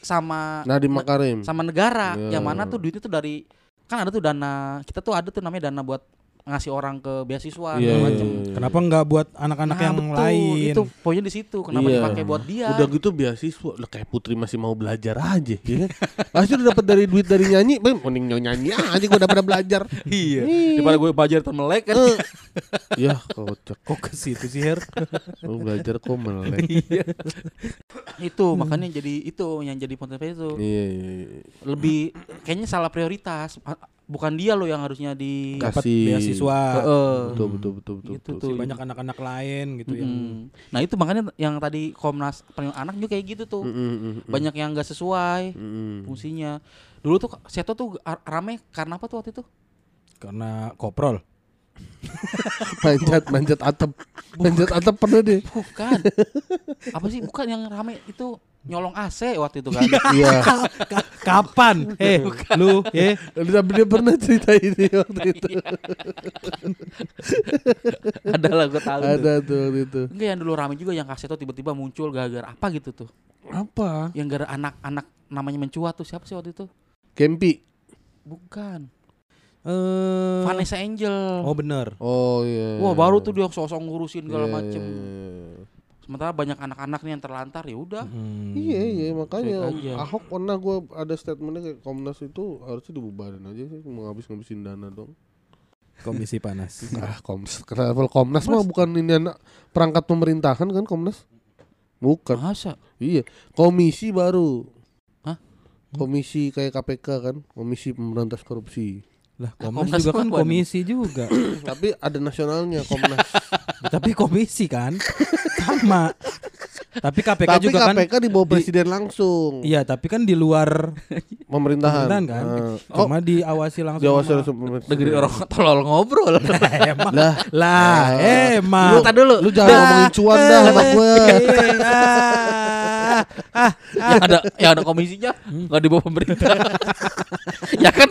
sama Nadiem Makarim. sama negara Ya. yang mana tuh duitnya tuh dari kan ada tuh dana kita tuh ada tuh namanya dana buat ngasih orang ke beasiswa Iya, segala iya, macam. iya. Kenapa nggak buat anak-anak Nah, yang betul. lain? Itu poinnya di situ. Kenapa Iya. dipakai buat dia? Udah gitu beasiswa, lah kayak Putri masih mau belajar aja, ya kan? Pasti udah dapat dari duit dari nyanyi, mending nyanyi aja gua dapat belajar. Iya. Daripada gue belajar termelek kan. Eh. ya kocak, Kok ke situ sih Her? lu belajar kok melek. Iya. itu makanya jadi itu yang jadi potensi itu. Iya, iya, iya. Lebih kayaknya salah prioritas. Bukan dia loh yang harusnya di Dapat beasiswa. Heeh. Betul, betul, betul, betul. Gitu betul. tuh. banyak anak-anak lain gitu yang Mm-mm. Nah itu makanya yang tadi Komnas Perlindungan Anak juga kayak gitu tuh. Mm, mm, mm, mm. Banyak yang gak sesuai Mm, mm. fungsinya. Dulu tuh Seto tuh rame karena apa tuh waktu itu? karena koprol. Manjat, manjat atap. Manjat atap pernah deh. Bukan. apa sih? Bukan yang rame itu nyolong AC waktu itu kan. Iya. Ka- Kapan? Eh, lu, eh, Tapi dia pernah cerita ini waktu itu. Ada lah gue tahu. tuh. Ada tuh waktu itu. Enggak yang dulu rame juga yang kaseto tiba-tiba muncul gara-gara apa gitu tuh. Apa? Yang gara anak-anak namanya mencuat tuh siapa sih waktu itu? Kempi. Bukan. eh, Vanessa Angel. Oh bener. Oh iya. Wah baru tuh dia sosok ngurusin segala Iya, macem. iya, iya. Sementara banyak anak-anak nih yang terlantar ya udah. Hmm. Iya iya makanya. Ahok pernah gue ada statementnya kayak Komnas itu harusnya dibubarin aja sih mau ngabis ngabisin dana dong. Komisi panas. Ah Komnas kenapa Komnas mah bukan ini anak perangkat pemerintahan kan Komnas? Bukan. Masa? Iya komisi baru. Hah? Komisi kayak KPK kan Komisi pemberantas korupsi. Lah, Komnas Komnas juga kan komisi juga. Tapi ada nasionalnya Komnas. Tapi komisi kan sama. Tapi KPK Tapi juga kan KPK di bawah presiden langsung. Iya, tapi kan di luar Pemerintahan. pemerintahan kan. Ah. Cuma diawasi langsung. Jawa sama- Surat Negeri orang tolol ngobrol. emang Lah, lah, emang. Lu tadi dulu. lu jangan ngomongin cuan dah sama gue. Ah, ah, yang ada yang ada komisinya nggak di bawah pemerintah. ya kan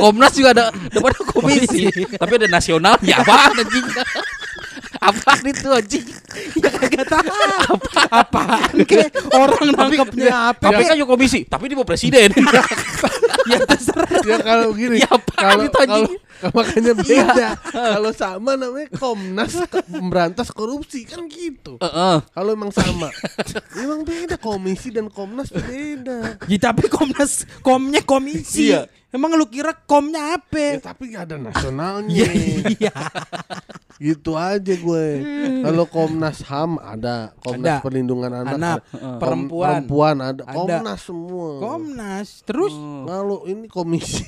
Komnas juga ada depan ada komisi, tapi ada nasionalnya apa anjing? Apaan itu anjing? ya kagak tahu. Apaan ke orang nangkepnya apa? Tapi kan juga komisi, tapi di bawah presiden. Ya terserah. ya kalau gini Ya apaan kalau itu, anjing? makanya beda kalau sama namanya Komnas Pemberantas Korupsi kan gitu Heeh. kalau emang sama emang beda komisi dan Komnas beda Ya, tapi Komnas komnya komisi. Iya. Emang lu kira komnya ya apa? tapi ada nasionalnya Iya. gitu aja gue kalau Komnas HAM ada Ada. Komnas Perlindungan Anak, Anak, ada. Kom- perempuan. perempuan ada. Ada. Komnas semua Komnas. Terus kalau ini komisi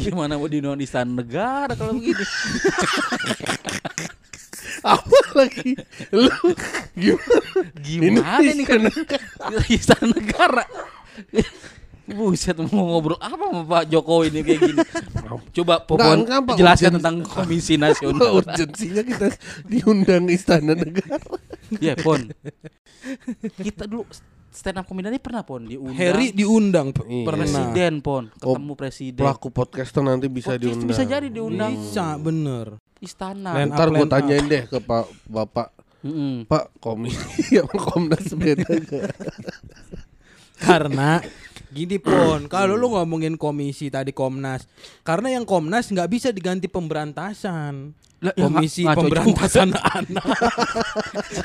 Gimana mau di istana negara kalau begini? apa lagi? Lu gimana? Gimana Ini nih kan istana negara? Buset mau ngobrol apa sama Pak Jokowi ini kayak gini? Coba Popon jelaskan Urgen- tentang Komisi Nasional. urgensinya kita diundang istana negara Ya Pon. Kita dulu stand up comedian ini pernah Pon diundang. Harry diundang Iya. pernah. presiden Pon, ketemu presiden. pelaku podcaster nanti bisa Podcast diundang bisa jadi diundang Bisa bener. istana. Ntar gue tanyain deh ke pak bapak Mm-mm. pak komisi sama komnas beda? Karena gini pon, kalau lu ngomongin komisi tadi Komnas, karena yang Komnas nggak bisa diganti pemberantasan. Lah, ya Komisi ngaco pemberantasan anak,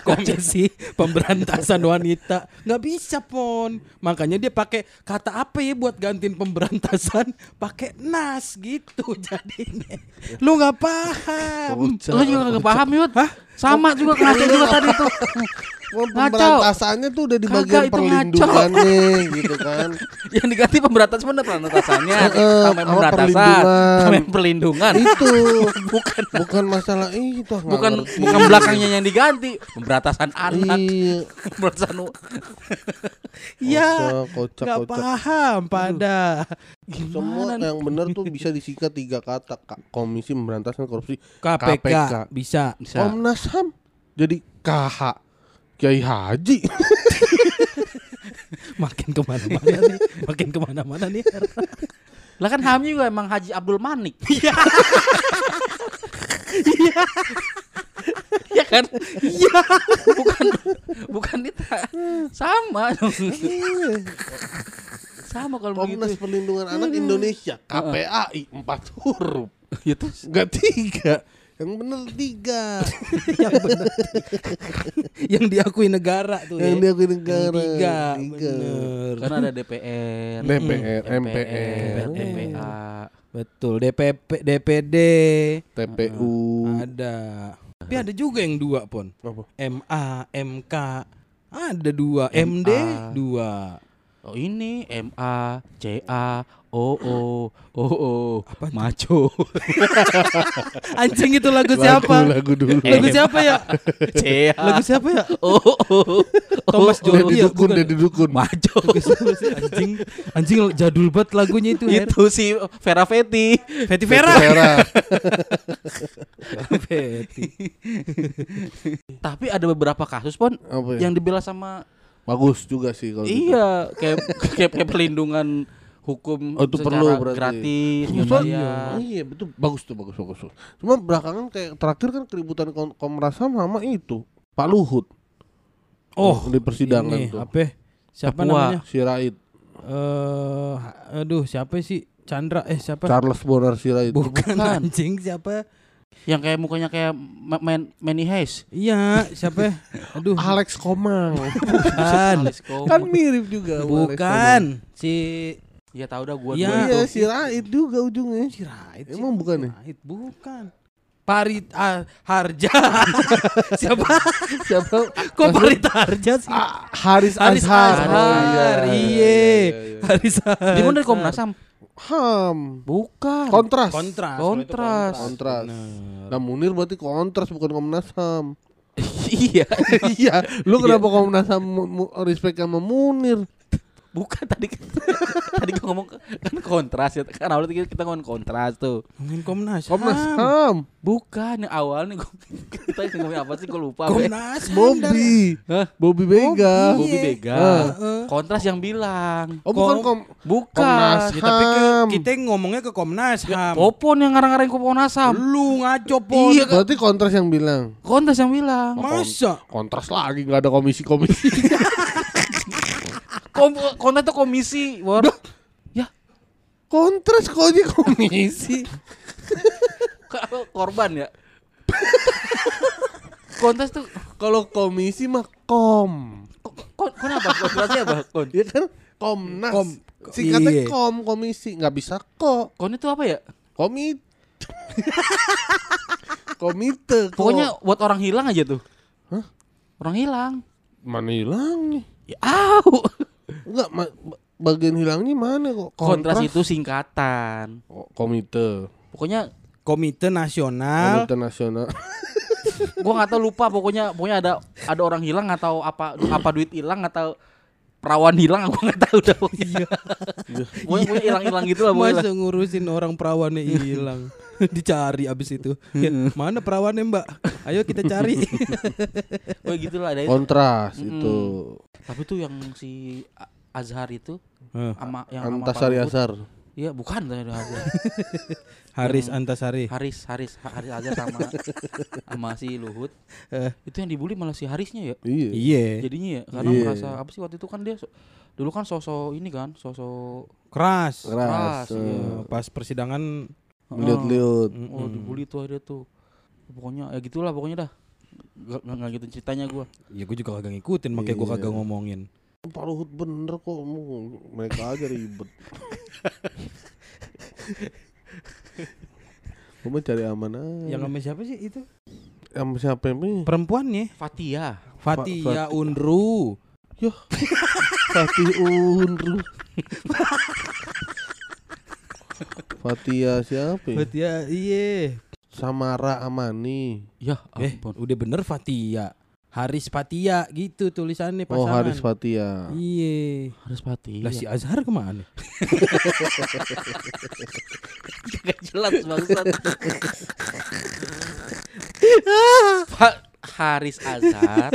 komisi pemberantasan wanita, nggak bisa pon. Makanya dia pakai kata apa ya buat gantiin pemberantasan? Pakai nas gitu jadinya. Lu nggak paham. Bocah. Lo juga gak paham Yud Sama juga ngaco juga tadi tuh Oh, pemberantasannya tuh udah di bagian ngaco. perlindungannya gitu kan. yang diganti pemberantasan mana pemberantasannya apa, pemberantasan perlindungan. tambahin perlindungan itu bukan bukan masalah itu bukan ngerti. bukan belakangnya yang diganti pemberantasan anak Iya. pemberantasan u- Ya, Kocak, kocak, paham pada. Semua yang benar tuh bisa disikat tiga kata Kak. Komisi Pemberantasan Korupsi KPK, KPK. bisa. bisa Komnas HAM jadi KH Kiai Haji. Makin ke mana-mana nih, makin ke mana-mana nih. lah kan Ham juga emang Haji Abdul Manik. Iya. ya kan? Iya. Bukan bukan itu sama dong sama. Kalau Komnas begitu Perlindungan Anak Indonesia KPAI empat huruf. Itu Enggak tiga Yang bener tiga yang benar. yang diakui negara tuh Yang ya. diakui negara Tiga, Tiga. bener. kan ada DPR DPR, MPR MPR, DPA Betul, DPP, DPD TPU ada. Tapi ada juga yang dua pon. Apa? MA, MK ada dua, MD dua. Oh ini MA CA OO OO maco Anjing itu lagu siapa? Lagu dulu Lagu siapa ya? CA Lagu siapa ya? OO Thomas Udah Jordi ya? didukun, Bukan. udah didukun maco Lagu? Anjing, anjing jadul banget lagunya itu. Itu si Vera Feti Fetty Vera. Vera Fetty. tapi ada beberapa kasus pon Apa ya? yang dibela sama Bagus juga sih kalau gitu. iya kayak kayak, kayak perlindungan hukum Oh, itu secara perlu berarti. gratis nggak Cuma, bayar. iya betul bagus tuh bagus bagus. Cuma belakangan kayak terakhir kan keributan Kom- Komnas HAM sama itu Pak Luhut. Oh, di persidangan ini, tuh. apa? Siapa Papua. namanya? Sirait, Eh, aduh, siapa sih? Chandra eh siapa? Charles Bonar Sirait. Bukan, anjing siapa? Yang kayak mukanya kayak Ma- Man Manny Hayes Iya, siapa? Aduh, Alex Komang. bukan. Alex Comer. kan mirip juga. Komang. Bukan. Si ya tahu dah gua Iya. dua Iya, itu. Sirait juga ujungnya. Sirait. Emang bukan ya? Sirait, bukan. Parit ah, Harja. siapa? Siapa? Kok Parit Harja sih? Ah, Haris, Haris Azhar. Azhar. Oh, Iya. Haris Azhar. Dia dari Komnas HAM? Ham. Bukan. Kontras. Kontras. Kontras. Kontras. Bener. Nah Munir berarti kontras bukan Komnas HAM. iya. iya, lu kenapa Komnas HAM mu- mu- respect sama Munir? Bukan tadi tadi gua ngomong kan kontras ya. Kan awalnya kita, kita ngomong kontras tuh. Ngomongin Komnas. Komnas HAM. HAM. Bukan yang awalnya gua kita ngomongin apa sih gua lupa. Komnas. Bobby. Hah? Bobby Vega. Bobby. Bega. Heeh. Kontras yang bilang. Oh bukan Kom- Bukan. Komnas Ya, tapi ke, HAM. kita ngomongnya ke Komnas HAM. Popon yang ngarang-ngarang Komnas HAM. Lu ngaco pon. Iya, Berarti kontras yang bilang. Kontras yang bilang. Masa? Kontras lagi nggak ada komisi-komisi. Kom kontras itu komisi. War. Ya, kontras kok aja komisi. korban ya. kontras tuh Kalau komisi mah kom. ko- ko- kenapa? Kontrasnya apa? Kon. Ya kan Komnas. Kom- Singkatnya iya. kom komisi nggak bisa kok. Kon itu apa ya? Komit. Komite. kok. Pokoknya buat orang hilang aja tuh. Hah? Orang hilang. mana hilangnya? Ya, au. Enggak, bagian hilangnya mana kok? Kontras itu singkatan. Oh, komite. Pokoknya Komite Nasional Komite Nasional. gua nggak tahu lupa pokoknya pokoknya ada ada orang hilang atau apa apa duit hilang atau perawan hilang aku nggak tahu dah pokoknya. pokoknya pokoknya hilang-hilang gitu lah pokoknya. Masa ngurusin orang perawannya hilang Dicari abis itu ya, Mana perawannya mbak Ayo kita cari Oh gitu lah ada itu. Kontras itu. Tapi tuh yang si A- Azhar itu sama yang sama Antasari Luhut. Azhar. Iya, bukan tadi ada Azhar. Haris Yang- Antasari Haris, Haris, Ha- Haris Azhar sama sama si Luhut. Eh. Itu yang dibully malah si Harisnya ya. Iya. Iya Jadinya ya karena Iya. merasa apa sih waktu itu kan dia so- dulu kan sosok ini kan, sosok Keras Keras. Keras, eh. Iya, Pas persidangan Lihat-lihat. Oh, dibully tuh ada tuh. Pokoknya ya gitulah pokoknya dah. Gak, gak, gak gitu ceritanya gua. Ya gue juga kagak ngikutin Makanya gue Iya. kagak ngomongin Pak Luhut bener kok mereka aja ribet. Gue mau cari aman aja. Yang sama siapa sih itu? sama siapa ini? Perempuannya Fatia. Fatia Unru. Yoh. Fatih Unru. Fatia siapa ya? Fatia iye. Samara Amani. Ya Eh, ampun. udah bener Fatia. Haris Fatia gitu tulisannya Oh pasangan. Haris Fatia. Iya. Harus pati. Lah si Azhar ke mana? Gak jelas bangsat. Pak Haris Azhar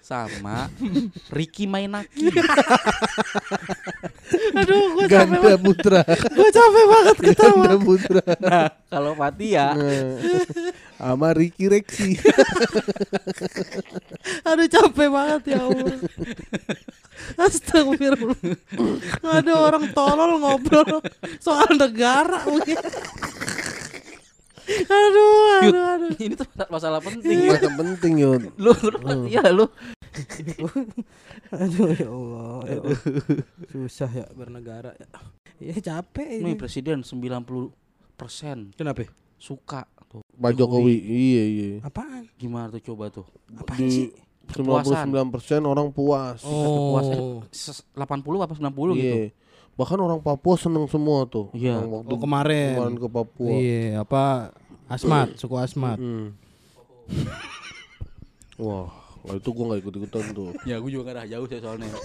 sama Ricky Mainaki. Aduh, gue Ganda Putra. gue capek banget ketawa. Ganda Putra. Nah, kalau Fatia Nah, Sama Ricky Rexi. Aduh capek banget ya Allah. Astagfirullah. Ada orang tolol ngobrol soal negara mungkin. Aduh, Yud, aduh, aduh. ini tuh masalah penting. Yud. Masa penting Yud. Lu, lu Fatia lu. Aduh ya Allah. ya Allah. Susah ya bernegara. Ya capek Nih ini. presiden 90 persen Kenapa? suka tuh. Pak Jokowi. Iya iya. Apaan? Gimana tuh coba tuh? Apaan Di sih? Kepuasan. 99% orang puas. Oh. Ses- 80 apa 90 gitu. Iya. Bahkan orang Papua seneng semua tuh. Iya. Yang waktu Oh kemarin. kemarin ke Papua. Iya, apa Asmat, suku Asmat. Hmm. Wah, kalau itu gua nggak ikut ikutan tuh. Ya gue juga gak ada jauh sih soalnya.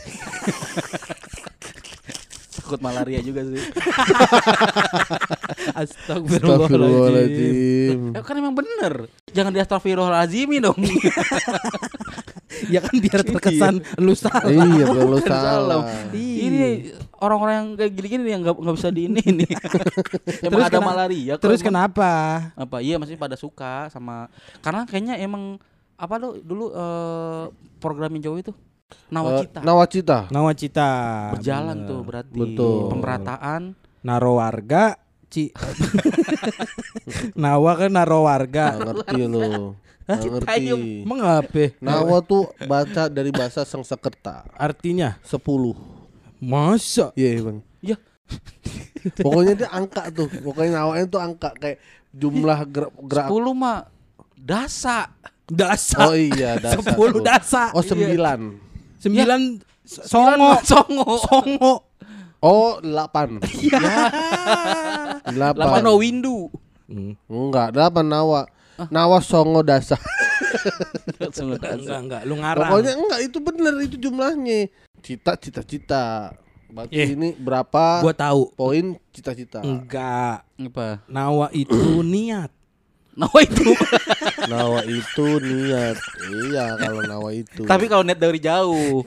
Takut malaria juga sih. Astagfirullahaladzim. Eh, kan emang bener. Jangan di astagfirullahaladzimi dong. ya kan biar terkesan lu salah. iya, kalau Kan salah. Iya. Ini orang-orang yang kayak gini-gini yang nggak nggak bisa di ini nih. emang Terus ada malaria. Terus kenapa? apa? Iya masih pada suka sama karena kayaknya emang apa lo dulu eh, program yang jauh itu nawacita Nawacita. Nawacita. berjalan bener. tuh berarti Betul. pemerataan Naro warga, Ci. Nawa kan naro warga. Ngerti lu. Nggak ngerti. Citayam. Emang apa? Nawa tuh baca dari bahasa Sangsekerta. Artinya 10. masa Iya, Bang. ya Pokoknya dia angka tuh. Pokoknya nawanya tuh angka kayak jumlah gerak gerak 10 mah dasa dasa Oh iya, dasa. sepuluh tuh. dasa Oh, sembilan. sembilan Songo songo songo songo Oh, delapan. ya Delapan. Lama no windu Enggak, delapan nawa. Nawa songo dasa. Songo dasa. enggak enggak lu ngarang Pokoknya enggak itu bener itu jumlahnya. Cita cita cita. Berarti Eh. ini berapa gua tahu poin cita-cita? enggak apa nawa itu niat no itu Nawa itu niat. Iya, kalau nawa itu. tapi kalau net dari jauh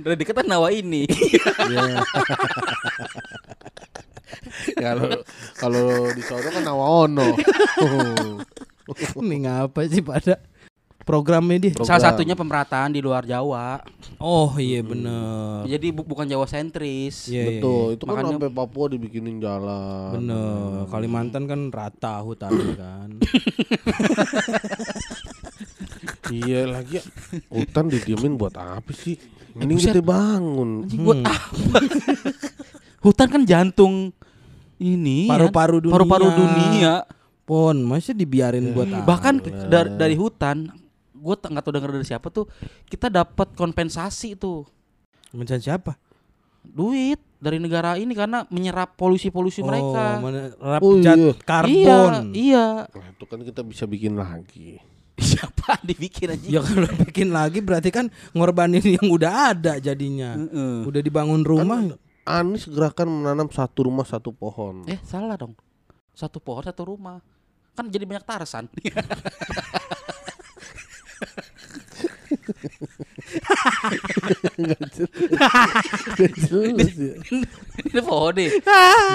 dari dekat kan nawa ini Iya. kalau kalau di kan nawa ono. ini ngapa sih pada programnya dia. Program. salah satunya pemerataan di luar Jawa. Oh iya bener. Jadi bu- bukan Jawa sentris. Iya, iya, Betul, itu kan Makanya- sampai Papua dibikinin jalan. bener. Kalimantan kan rata hutannya kan. Iya lagi hutan didiemin buat apa sih? Mending buset. kita bangun. Anjing, buat apa? Hutan kan jantung ini kan, Paru-paru dunia. paru-paru dunia. Pon masa dibiarin buat apa? Bahkan dari dari hutan gue nggak tahu dengar dari siapa tuh kita dapat kompensasi tuh Mencari siapa duit dari negara ini karena menyerap polusi-polusi mereka. Oh, menerap Oh, zat iya. karbon. Iya, iya. Nah, itu kan kita bisa bikin lagi. Siapa dibikin aja? Ya kalau bikin lagi berarti kan ngorbanin yang udah ada jadinya. Heeh. Udah dibangun rumah. Anies gerakan menanam satu rumah satu pohon. Eh, salah dong. Satu pohon satu rumah. Kan jadi banyak Tarsan. Ya. Ini pohon nih.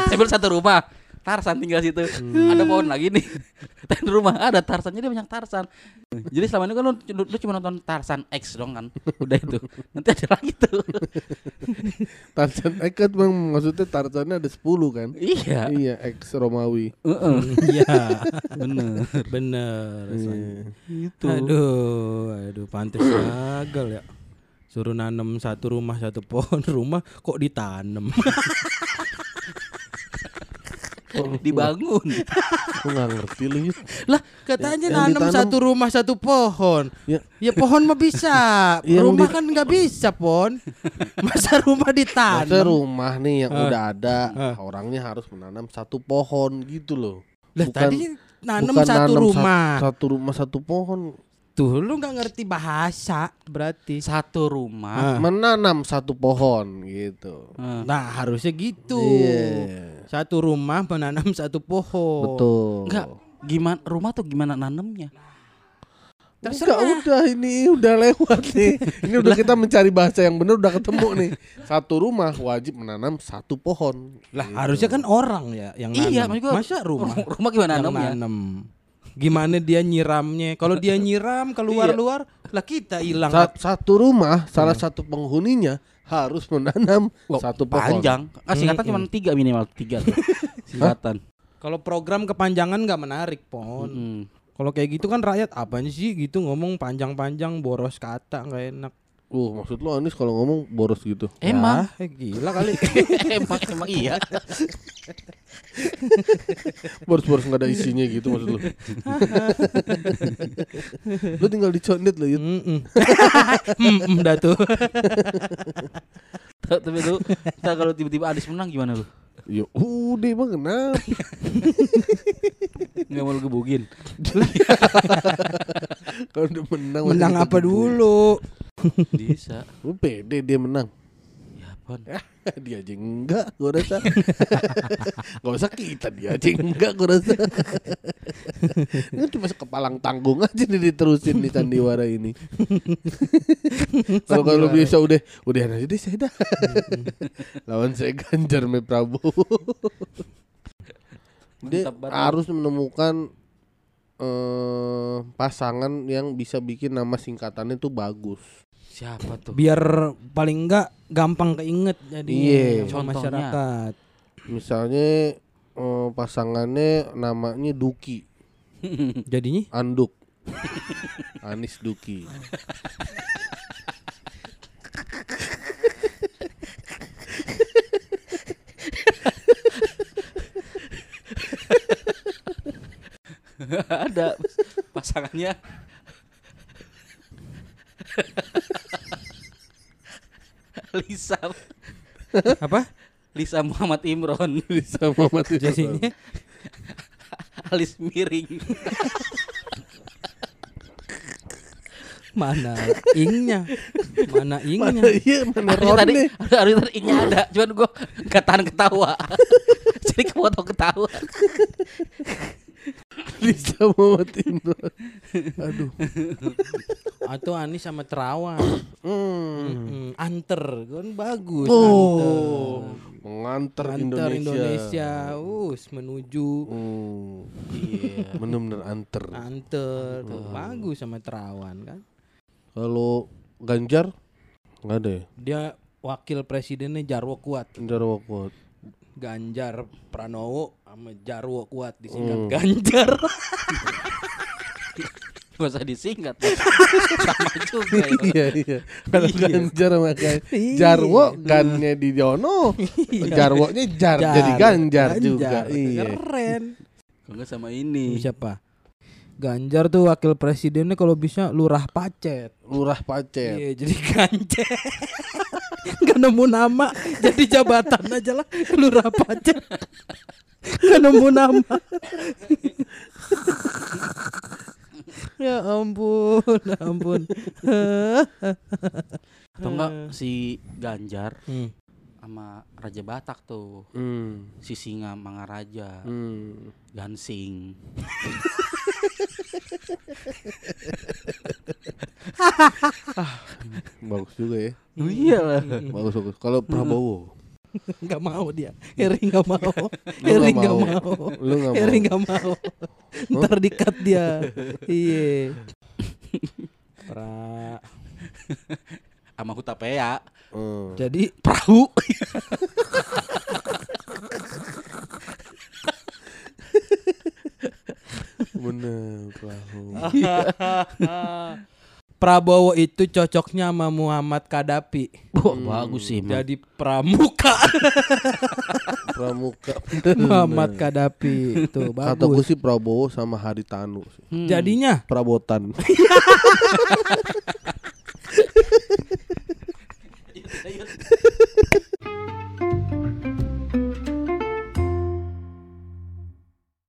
Saya satu rumah. Tarsan tinggal situ. Ada pohon lagi nih. Tapi di rumah ada Tarsan. Jadi banyak Tarsan. Jadi selama ini kan lu, lu, lu cuma nonton Tarsan X dong kan. Udah itu. Nanti ada lagi tuh. Tarzan eh kan memang maksudnya Tarzannya ada 10 kan? iya. Iya, ex Romawi. Heeh. Iya. Bener. Bener. Iya. Itu. Aduh, aduh pantes gagal ya. Suruh nanam satu rumah satu pohon rumah kok ditanam. dibangun. Lu nggak ngerti lu Yud. Lah katanya Yang nanam ditanam- satu rumah satu pohon. Ya. Ya pohon mah bisa. Yang rumah di- kan nggak bisa pon. Masa rumah ditanam? rumah nih yang Ah. udah ada Ah. orangnya harus menanam satu pohon gitu loh. Lah bukan- tadi nanam Bukan satu nanam rumah. Satu, satu rumah satu pohon. Tuh lu nggak ngerti bahasa berarti. Satu rumah. Ah. Menanam satu pohon gitu. Eh, Nah harusnya gitu. Iya. Satu rumah menanam satu pohon. Betul. Enggak, gimana rumah tuh gimana nanemnya? Enggak, udah ini udah lewat nih. Ini udah kita mencari bahasa yang benar udah ketemu nih. Satu rumah wajib menanam satu pohon. Lah Gitu. harusnya kan orang ya yang Iya, nanam. maksud gua, Masa rumah Rumah gimana nanemnya? nanam? Gimana dia nyiramnya? Kalau dia nyiram keluar-luar, lah kita hilang. Sa- satu rumah salah satu penghuninya harus menanam Wah, satu pohon. Panjang. Ah, singkatan Mm-mm. cuma tiga minimal tiga tuh. Singkatan. Kalau program kepanjangan nggak menarik, pon. Mm-mm. Kalau kayak gitu kan rakyat apaan sih gitu ngomong panjang-panjang boros kata nggak enak. Uh, maksud lu Anis kalau ngomong boros gitu. Emang, Ya, eh, gila kali. emang, emang iya. Boros-boros nggak ada isinya gitu maksud lu. lu tinggal dicondet lu, Yud. Mm-mm. Mm-mm, dah tuh. Tapi ntar kalau tiba-tiba Adis menang gimana lu? Ya udah emang kenapa? Nggak mau lu gebugin. Kalau udah menang Menang apa dulu? Bisa. Lu pede dia menang. Ya pon. dia aja enggak gua rasa. Gak usah kita dia aja enggak gua rasa. Ini cuma sekepalang tanggung aja nih diterusin nih sandiwara ini. Kalau kalau bisa udah udah aja deh saya dah. Lawan saya Ganjar me Prabowo. Dia harus menemukan eh pasangan yang bisa bikin nama singkatannya tuh bagus. Siapa tuh? Biar paling enggak gampang keinget jadi. Contohnya. sama masyarakat. Misalnya eh, pasangannya namanya Duki, Jadinya Anduk. Anis Duki. Ada pasangannya. Lisa. Apa? Lisa Muhammad Imron. Bisa Muhammad Jadinya? Alis miring. Mana ingnya? Mana Mana ingnya? iya mana Harusnya tadi harusnya tadi ingnya ada. Cuman gua nggak tahan ketawa. Jadi kepotong ketawa Bisa Muhammad Imran. Aduh. Atau Anis sama Terawan. Hmm. Mm, anter kan bagus. Oh, Anter. mengantar Antar Indonesia. Indonesia, us menuju Hmm. iya Bener-bener anter. anter tuh bagus sama Terawan kan. Kalau Ganjar nggak ada ya? Dia wakil presidennya Jarwo Kuat. Ganjar Wakot. Ganjar Pranowo sama Jarwo Kuat disingkat Hmm. Ganjar. gak usah disingkat sama juga ya. iya iya. Kalau Iya. Ganjar makanya Iya. Jarwo gannya di Jono. Iya. Jarwonya jar, jadi Ganjar, juga. Ganjar. Iya. Keren. Kalau nggak sama ini Siapa? Ganjar tuh wakil presidennya kalau bisa lurah pacet. Lurah Pacet. Iya, jadi Ganjar. Gak nemu nama, jadi jabatan aja lah lurah pacet. Gak nemu nama. ya ampun, ampun. atau enggak si Ganjar Hmm. Sama Raja Batak tuh Hmm. si Singa Mangaraja Hmm. Gansing Bagus juga ya. iya lah Bagus bagus. Kalau Prabowo, Gak mau dia. Eri gak mau. Eri nggak gak mau. lu nggak Eri mau. gak mau. Ntar dikat dia. Iya. Pra. Sama Hutapea Hmm. Jadi perahu Bener, perahu. Prabowo itu cocoknya sama Muhammad Kadapi. Wah, bagus sih. Jadi pramuka. Pramuka. Muhammad Kadapi tuh Kata gue bagus. sih Prabowo sama Haritanu. Hmm. Jadinya Prabotan. Yeah.